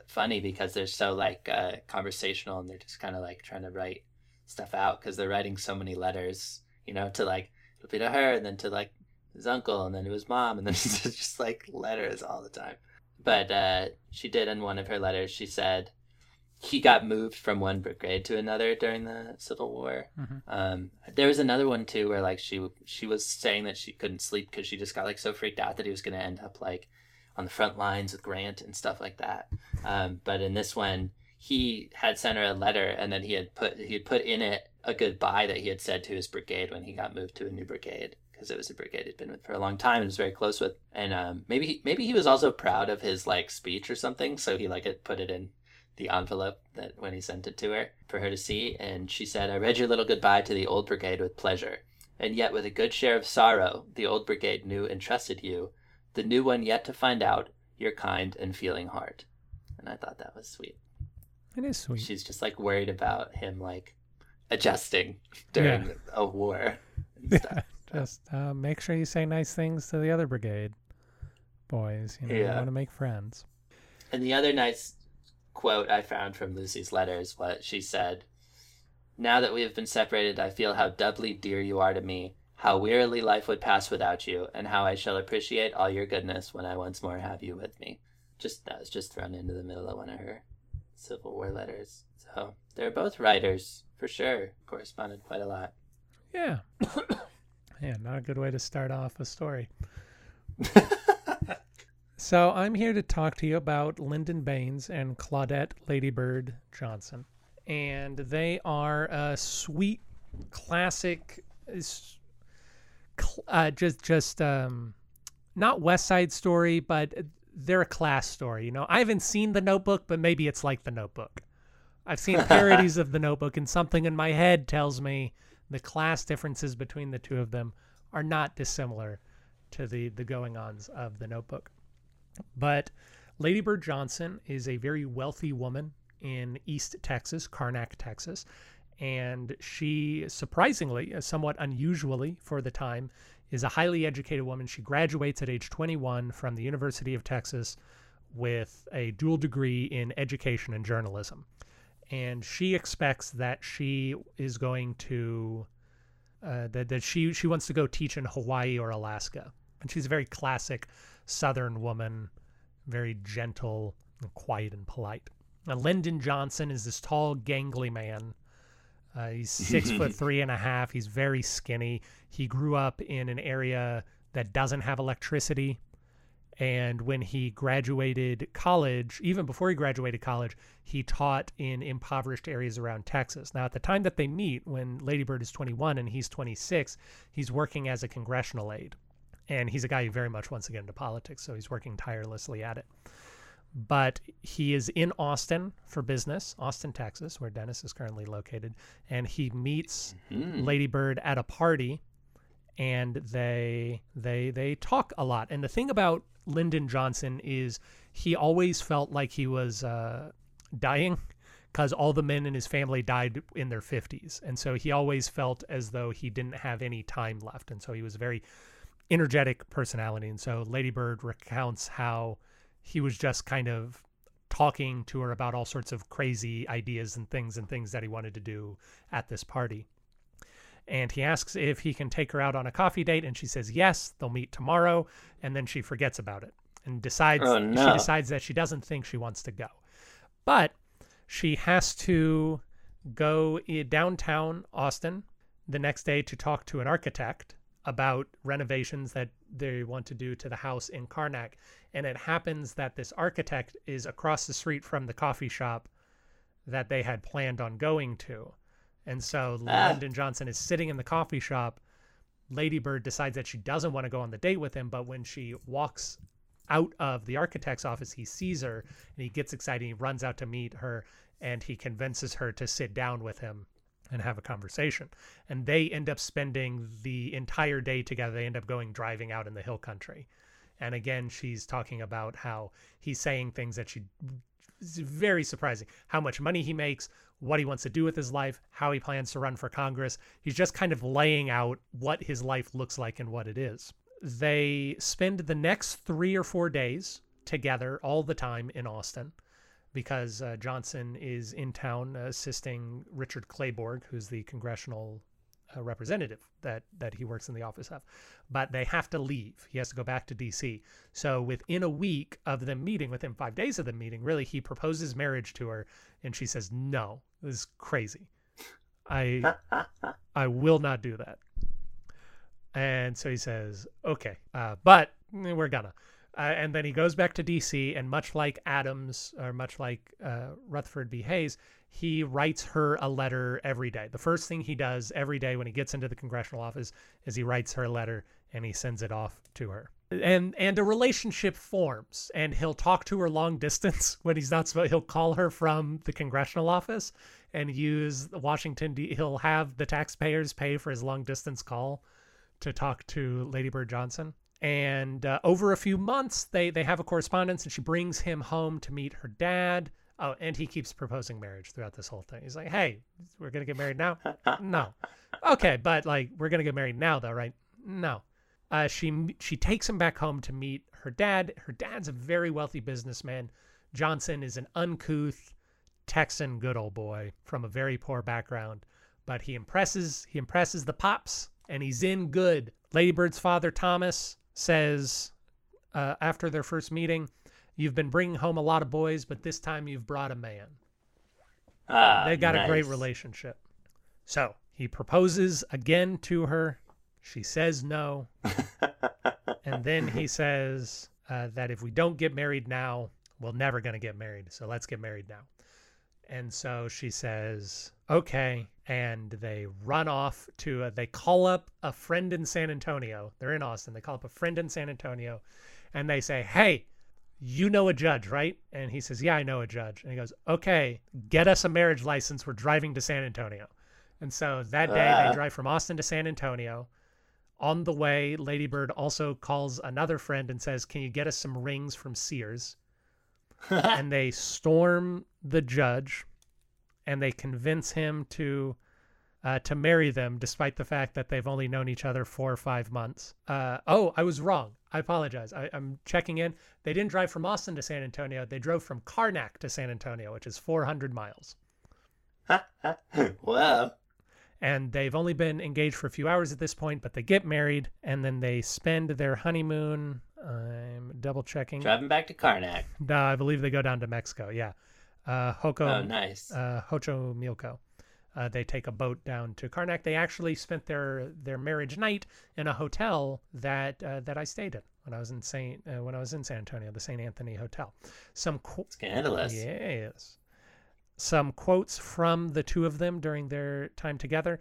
funny because they're so like uh, conversational and they're just kind of like trying to write stuff out because they're writing so many letters, you know, to like to her and then to like his uncle and then to his mom and then [laughs] just like letters all the time. But uh, she did in one of her letters. She said he got moved from one brigade to another during the Civil War. Mhm. Um, there was another one too where like she she was saying that she couldn't sleep because she just got like so freaked out that he was going to end up like on the front lines with Grant and stuff like that. Um, but in this one, he had sent her a letter and then he had put he had put in it a goodbye that he had said to his brigade when he got moved to a new brigade because it was a brigade he'd been with for a long time and was very close with. And um, maybe he, maybe he was also proud of his like speech or something, so he like had put it in the envelope that when he sent it to her for her to see. And she said, "I read your little goodbye to the old brigade with pleasure, and yet with a good share of sorrow. The old brigade knew and trusted you, the new one yet to find out your kind and feeling heart." And I thought that was sweet. It is sweet. She's just like worried about him like adjusting during Yeah. a war. And [laughs] Yeah, stuff. just uh, make sure you say nice things to the other brigade boys. You know, you Yeah. want to make friends. And the other nice quote I found from Lucy's letters was she said, Now that we have been separated, I feel how doubly dear you are to me, how wearily life would pass without you, and how I shall appreciate all your goodness when I once more have you with me. Just that was just thrown into the middle of one of her Civil War letters. So they're both writers, for sure. Corresponded quite a lot. Yeah. [coughs] yeah, not a good way to start off a story. [laughs] So I'm here to talk to you about Lyndon Baines and Claudette Ladybird Johnson. And they are a sweet, classic, uh, just just um, not West Side Story, but they're a class story. You know, I haven't seen The Notebook, but maybe it's like The Notebook. I've seen parodies of The Notebook, and something in my head tells me the class differences between the two of them are not dissimilar to the the going ons of The Notebook. But Lady Bird Johnson is a very wealthy woman in East Texas, Karnak, Texas. And she, surprisingly, somewhat unusually for the time, is a highly educated woman. She graduates at age 21 from the University of Texas with a dual degree in education and journalism. And she expects that she is going to, uh, that, that she, she wants to go teach in Hawaii or Alaska. And she's a very classic Southern woman, very gentle, and quiet, and polite. Now, Lyndon Johnson is this tall, gangly man. Uh, he's [laughs] six foot three and a half. He's very skinny. He grew up in an area that doesn't have electricity. And when he graduated college, even before he graduated college, he taught in impoverished areas around Texas. Now, at the time that they meet, when Lady Bird is 21 and he's 26, he's working as a congressional aide and he's a guy who very much wants to get into politics, so he's working tirelessly at it. But he is in Austin for business, Austin, Texas, where Dennis is currently located, and he meets Mm. Lady Bird at a party, and they they they talk a lot. And the thing about Lyndon Johnson is he always felt like he was uh, dying because all the men in his family died in their 50s, and so he always felt as though he didn't have any time left, and so he was a very energetic personality. And so Lady Bird recounts how he was just kind of talking to her about all sorts of crazy ideas and things and things that he wanted to do at this party. and he asks if he can take her out on a coffee date and she says yes they'll meet tomorrow and then she forgets about it and decides Oh, she decides that she doesn't think she wants to go but she has to go downtown austin the next day to talk to an architect about renovations that they want to do to the house in karnak and it happens that this architect is across the street from the coffee shop that they had planned on going to and so Ah. Lyndon Johnson is sitting in the coffee shop. Lady Bird decides that she doesn't want to go on the date with him, but when she walks out of the architect's office, he sees her and he gets excited. He runs out to meet her and he convinces her to sit down with him and have a conversation. And they end up spending the entire day together. They end up going driving out in the hill country. And again, she's talking about how he's saying things that she very surprising how much money he makes, what he wants to do with his life, how he plans to run for Congress. He's just kind of laying out what his life looks like and what it is. They spend the next three or four days together all the time in Austin because uh, Johnson is in town assisting Richard Kleberg, who's the congressional uh, representative that that he works in the office of. But they have to leave. He has to go back to D.C. So within a week of them meeting, within five days of them meeting, really, he proposes marriage to her, and she says, "No, this is crazy. I [laughs] I will not do that." And so he says, "Okay, uh, but we're gonna." Uh, and then he goes back to DC, and much like Adams, or much like uh, Rutherford B. Hayes, he writes her a letter every day. The first thing he does every day when he gets into the congressional office is he writes her a letter and he sends it off to her. And and a relationship forms, and he'll talk to her long [laughs] distance when he's not supposed. He'll call her from the congressional office and use the Washington. D he'll have the taxpayers pay for his long distance call to talk to Lady Bird Johnson. And uh, over a few months, they they have a correspondence, and she brings him home to meet her dad. Oh, and he keeps proposing marriage throughout this whole thing. He's like, "Hey, we're gonna get married now." [laughs] no, okay, but like we're gonna get married now, though, right? No. Uh, she she takes him back home to meet her dad. Her dad's a very wealthy businessman. Johnson is an uncouth Texan good old boy from a very poor background, but he impresses he impresses the pops, and he's in good. ladybird's father Thomas says uh, after their first meeting, "You've been bringing home a lot of boys, but this time you've brought a man." Ah, they got a great relationship. So he proposes again to her. She says no. [laughs] and then he says uh, that if we don't get married now, we're never going to get married. So let's get married now. And so she says, okay. And they run off to, uh, they call up a friend in San Antonio. They're in Austin. They call up a friend in San Antonio and they say, hey, you know a judge, right? And he says, yeah, I know a judge. And he goes, okay, get us a marriage license. We're driving to San Antonio. And so that day Ah. they drive from Austin to San Antonio. On the way, Lady Bird also calls another friend and says, can you get us some rings from Sears? [laughs] and they storm the judge and they convince him to uh, to marry them despite the fact that they've only known each other four or five months. Uh, oh, I was wrong. I apologize. I, I'm checking in. They didn't drive from Austin to San Antonio. They drove from Karnak to San Antonio, which is 400 miles. [laughs] wow. And they've only been engaged for a few hours at this point, but they get married and then they spend their honeymoon. I'm double checking. Driving back to Karnak. No, I believe they go down to Mexico. Yeah. Uh, Hoko, Oh, nice. uh, Xochimilco. Uh, they take a boat down to Karnak. They actually spent their their marriage night in a hotel that uh, that I stayed in when I was in Saint uh, when I was in San Antonio, the Saint Anthony Hotel. Some Scandalous. Yes. Some quotes from the two of them during their time together.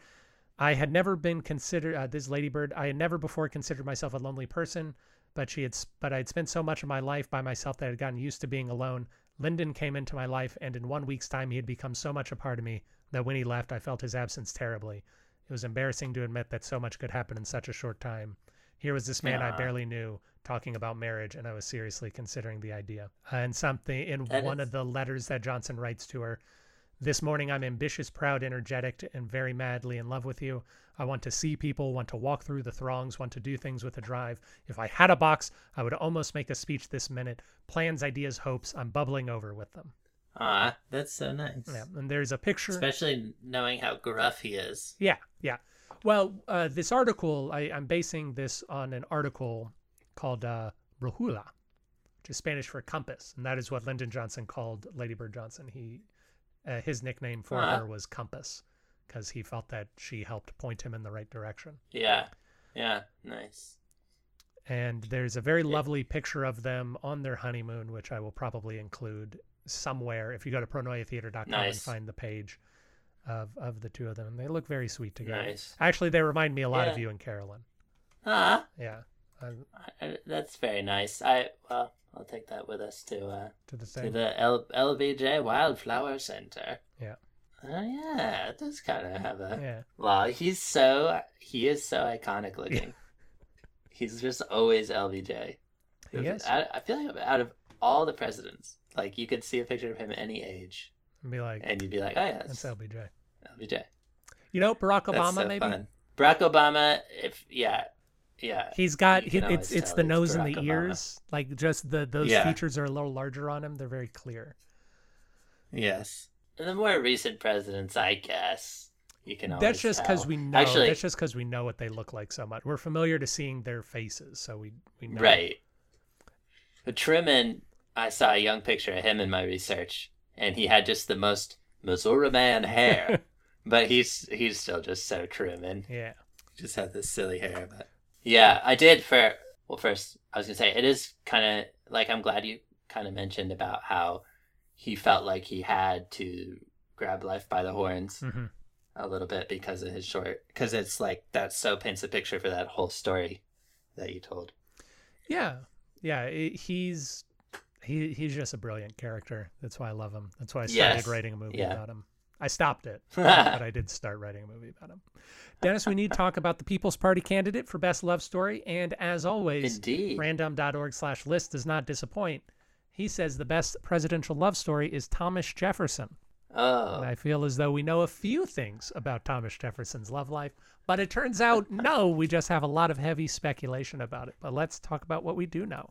I had never been considered uh, this ladybird. I had never before considered myself a lonely person, but she had, but I had spent so much of my life by myself that I had gotten used to being alone. Lyndon came into my life, and in one week's time, he had become so much a part of me that when he left, I felt his absence terribly. It was embarrassing to admit that so much could happen in such a short time. Here was this man I barely knew talking about marriage, and I was seriously considering the idea. and something in That one is- of the letters that Johnson writes to her. This morning, I'm ambitious, proud, energetic, and very madly in love with you. I want to see people, want to walk through the throngs, want to do things with a drive. If I had a box, I would almost make a speech this minute. Plans, ideas, hopes. I'm bubbling over with them. Ah, that's so nice. Yeah, and there's a picture. Especially knowing how gruff he is. Yeah, yeah. Well, uh, this article, I, I'm basing this on an article called uh, Brujula, which is Spanish for compass, and that is what Lyndon Johnson called Lady Bird Johnson. He, uh, his nickname for Huh. her was Compass, because he felt that she helped point him in the right direction. Yeah. Yeah. Nice. And there's a very lovely picture of them on their honeymoon, which I will probably include somewhere. If you go to pronoyatheater.com and find the page of, of the two of them, they look very sweet together. Nice. Actually, they remind me a lot of you and Carolyn. Ah, Yeah. I- that's very nice. I well, I'll take that with us to uh to the to the L- LBJ Wildflower Center. Yeah. Oh yeah, it does kind of have a. Yeah. Well, he's so he is so iconic looking. Yeah. [laughs] he's just always LBJ. Yes. I, I feel like out of all the presidents, like you could see a picture of him any age, And be like, and you'd be like, oh yeah, that's that's LBJ. LBJ. You know, Barack Obama, so maybe? fun. Barack Obama, if yeah, yeah, He's got he, it's it's the nose and the ears, like just the those Yeah. features are a little larger on him. They're very clear. yes. And the more recent presidents, I guess you can. That's just because we know. Actually, that's just because we know what they look like so much. We're familiar to seeing their faces, so we we know. Right. But Truman, I saw a young picture of him in my research, and he had just the most Missouri man hair. [laughs] but he's he's still just so Truman. Yeah. He just had this silly hair. But yeah, I did for well. First, I was gonna say it is kind of like I'm glad you kind of mentioned about how he felt like he had to grab life by the horns hmm a little bit because of his short. Because it's like that so paints a picture for that whole story that you told. Yeah. Yeah. it- he's he he's just a brilliant character. That's why I love him. That's why I started Yes. writing a movie Yeah. about him. I stopped it, [laughs] but I did start writing a movie about him. Dennis, we need to talk about the People's Party candidate for best love story, and as always, Indeed. random.org slash list does not disappoint. He says the best presidential love story is Thomas Jefferson. Oh. And I feel as though we know a few things about Thomas Jefferson's love life, but it turns out [laughs] no, we just have a lot of heavy speculation about it. But let's talk about what we do know.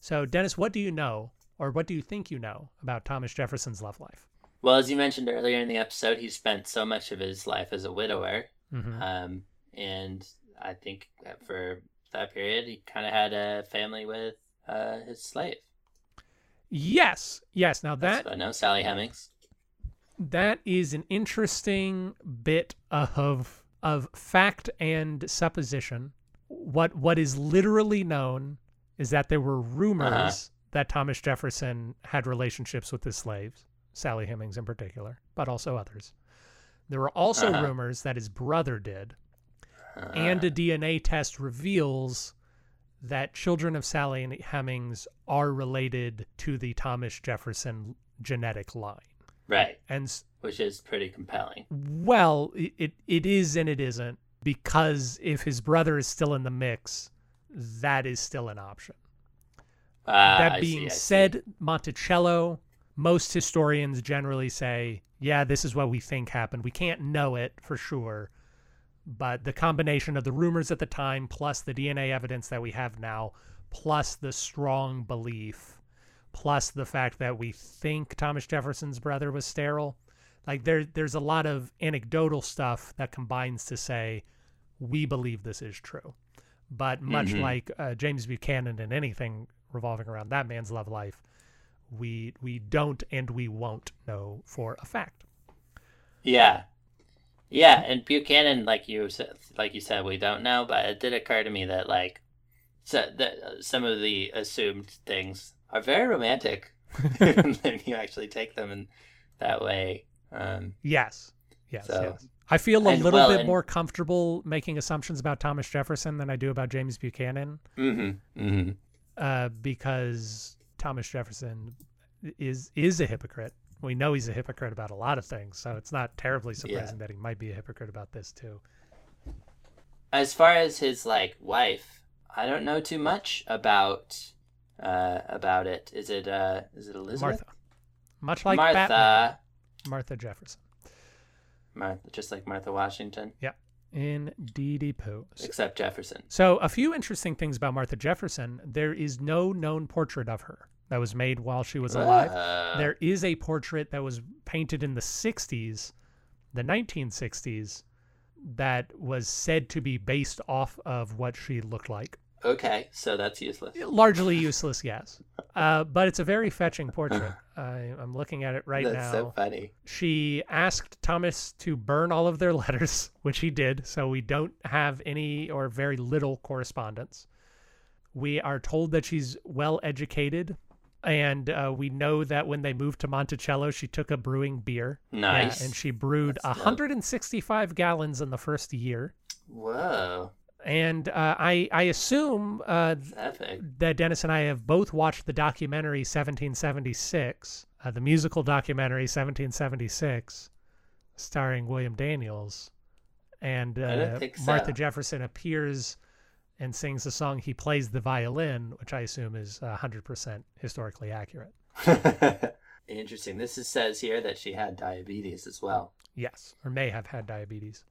So, Dennis, what do you know, or what do you think you know about Thomas Jefferson's love life? Well, as you mentioned earlier in the episode, he spent so much of his life as a widower. hmm Um, and I think that for that period, he kind of had a family with uh, his slave. Yes, yes. Now That's that what I know, Sally Hemings. that is an interesting bit of of fact and supposition. What what is literally known is that there were rumors Uh-huh. that Thomas Jefferson had relationships with his slaves, Sally Hemings in particular, but also others. There were also Uh-huh. rumors that his brother did, Uh, and a DNA test reveals that children of Sally and Hemings are related to the Thomas Jefferson genetic line. right, And which is pretty compelling. well, it, it it is and it isn't because if his brother is still in the mix, that is still an option. Uh, that being see. said, Monticello, most historians generally say, yeah, this is what we think happened. We can't know it for sure, but the combination of the rumors at the time plus the DNA evidence that we have now, plus the strong belief, plus the fact that we think Thomas Jefferson's brother was sterile, like there there's a lot of anecdotal stuff that combines to say we believe this is true. But much Mhm. like uh, James Buchanan and anything revolving around that man's love life, we we don't and we won't know for a fact. Yeah, yeah, and Buchanan, like you said, like you said, we don't know, but it did occur to me that like, so that some of the assumed things are very romantic, [laughs] [laughs] and then you actually take them in that way. Um, Yes, yes, So- yes. I feel a and, little well, bit and- more comfortable making assumptions about Thomas Jefferson than I do about James Buchanan, hmm hmm uh, because Thomas Jefferson is is a hypocrite. We know he's a hypocrite about a lot of things, so it's not terribly surprising that he might be a hypocrite about this too. As far as his like wife, I don't know too much about uh about it. Is it uh is it Elizabeth? Martha, much like Martha. Batman, Martha Jefferson. Martha, just like Martha Washington, Yeah. Indeedy poo. except Jefferson. So, a few interesting things about Martha Jefferson. There is no known portrait of her that was made while she was alive. Uh, there is a portrait that was painted in the 60s, the 1960s, that was said to be based off of what she looked like. Okay, so that's useless. Largely useless, [laughs] yes. Uh, but it's a very fetching portrait. I, I'm looking at it right that's now. so funny. She asked Thomas to burn all of their [laughs] letters, which he did, so we don't have any or very little correspondence. We are told that she's well educated, and uh, we know that when they moved to Monticello, she took a brewing beer. Yeah, Nice. and she brewed That's dope. 165 gallons in the first year. Whoa, And uh, I, I assume uh, that Dennis and I have both watched the documentary 1776, uh, the musical documentary 1776, starring William Daniels, and uh, think so. Martha Jefferson appears and sings the song. He plays the violin, which I assume is uh, 100% historically accurate. [laughs] Interesting. This is, says here that she had diabetes as well. Yes, or may have had diabetes.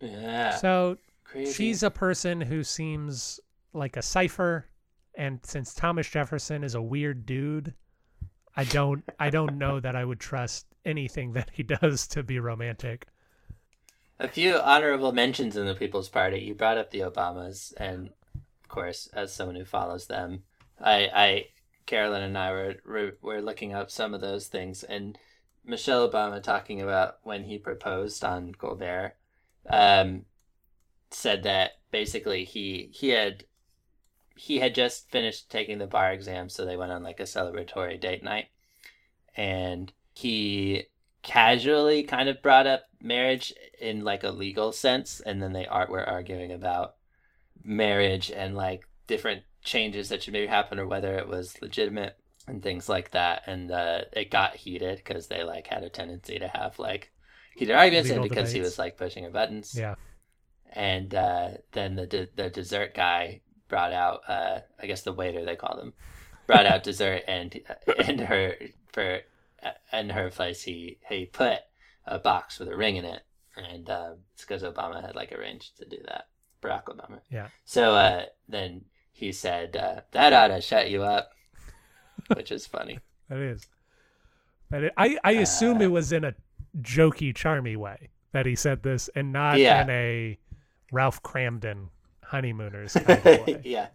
Yeah. So Crazy. she's a person who seems like a cipher, and since Thomas Jefferson is a weird dude, I don't I don't know that I would trust anything that he does to be romantic. A few honorable mentions in the People's Party. You brought up the Obamas, and of course, as someone who follows them, I, I, Carolyn and I were, were looking up some of those things, and Michelle Obama talking about when he proposed on Colbert, um, said that basically he he had he had just finished taking the bar exam, so they went on like a celebratory date night, and he casually kind of brought up marriage in like a legal sense and then they are were arguing about marriage and like different changes that should maybe happen or whether it was legitimate and things like that and uh, it got heated because they like had a tendency to have like heated arguments and because he was like pushing her buttons. Yeah, and uh, then the de- the dessert guy brought out uh, I guess the waiter they called him brought out [laughs] dessert and and her for in her place he he put a box with a ring in it and uh, it's because Obama had like arranged to do that Barack Obama Yeah. so uh, then he said uh, that ought to shut you up [laughs] which is funny that is. But I I assume Uh, it was in a jokey, charmy way that he said this, and not Yeah. in a Ralph Kramden honeymooners [laughs] kind of way. yeah.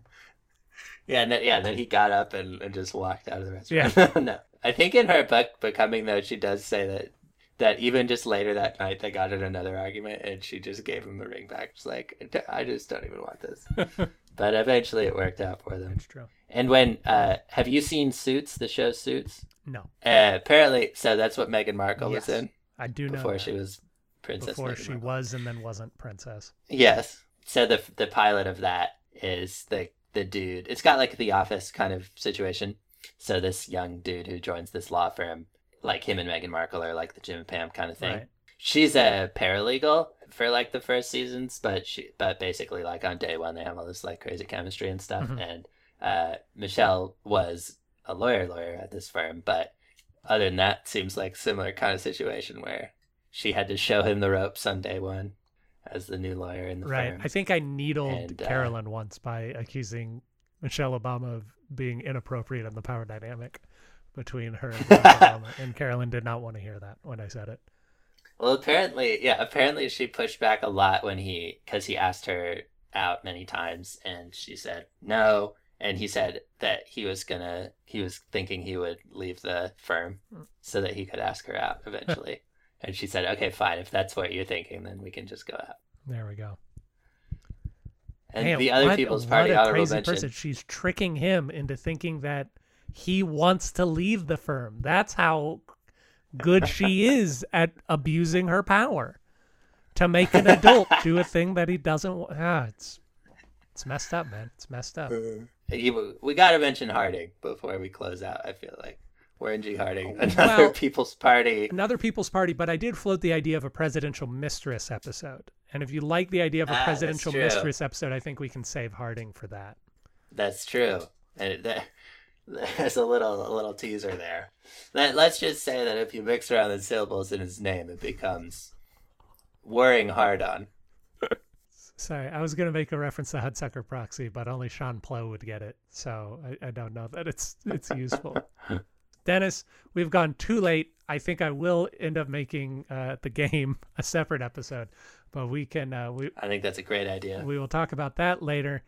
Yeah, and then, yeah, then he got up and, and just walked out of the restaurant. Yeah. [laughs] no. I think in her book Becoming though she does say that that even just later that night they got in another argument and she just gave him the ring back. She's like, I just don't even want this. [laughs] but eventually it worked out for them. It's true. And when uh have you seen Suits, the show Suits? No, Uh, apparently so that's what Meghan Markle was in I do know before she was Princess before Meghan she Markle. was and then wasn't princess. Yes. So the the pilot of that is the the dude. It's got like the office kind of situation. So this young dude who joins this law firm, like him and Meghan Markle are like the Jim and Pam kind of thing. Right. She's a paralegal for like the first seasons, but she but basically like on day one they have all this like crazy chemistry and stuff. Mhm. And uh, Michelle was a lawyer lawyer at this firm, but other than that, seems like similar kind of situation where she had to show him the ropes on day one as the new lawyer in the Right. firm. I think I needled And, uh, Carolyn once by accusing Michelle Obama of being inappropriate in the power dynamic between her and [laughs] Obama, and Carolyn did not want to hear that when I said it. Well, apparently, yeah, apparently she pushed back a lot when he, because he asked her out many times, and she said no. And he said that he was gonna, he was thinking he would leave the firm so that he could ask her out eventually. [laughs] and she said, okay, fine, if that's what you're thinking, then we can just go out. There we go. And Man, the other what- People's what Party a honorable crazy mention. person. She's tricking him into thinking that he wants to leave the firm. That's how good she is at abusing her power to make an adult [laughs] do a thing that he doesn't want. Ah, it's it's messed up, man. It's messed up. You- we got to mention Harding before we close out. I feel like Warren G. Harding, another Well- People's Party. Another People's Party, but I did float the idea of a presidential mistress episode. And if you like the idea of a Ah, presidential mistress episode, I think we can save Harding for that. That's true. And that, [laughs] there's a little a little teaser there. Let, let's just say that if you mix around the syllables in his name, it becomes worrying hard on. [laughs] Sorry, I was going to make a reference to Hudsucker Proxy, but only Sean Plow would get it. So I, I don't know that it's it's useful. [laughs] Dennis, we've gone too late. I think I will end up making uh, the game [laughs] a separate episode, but we can. Uh, we I think that's a great idea. we will talk about that later.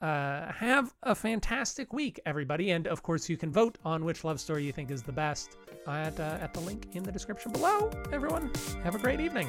Uh, have a fantastic week, everybody, and of course, you can vote on which love story you think is the best at uh, at the link in the description below. Everyone, have a great evening.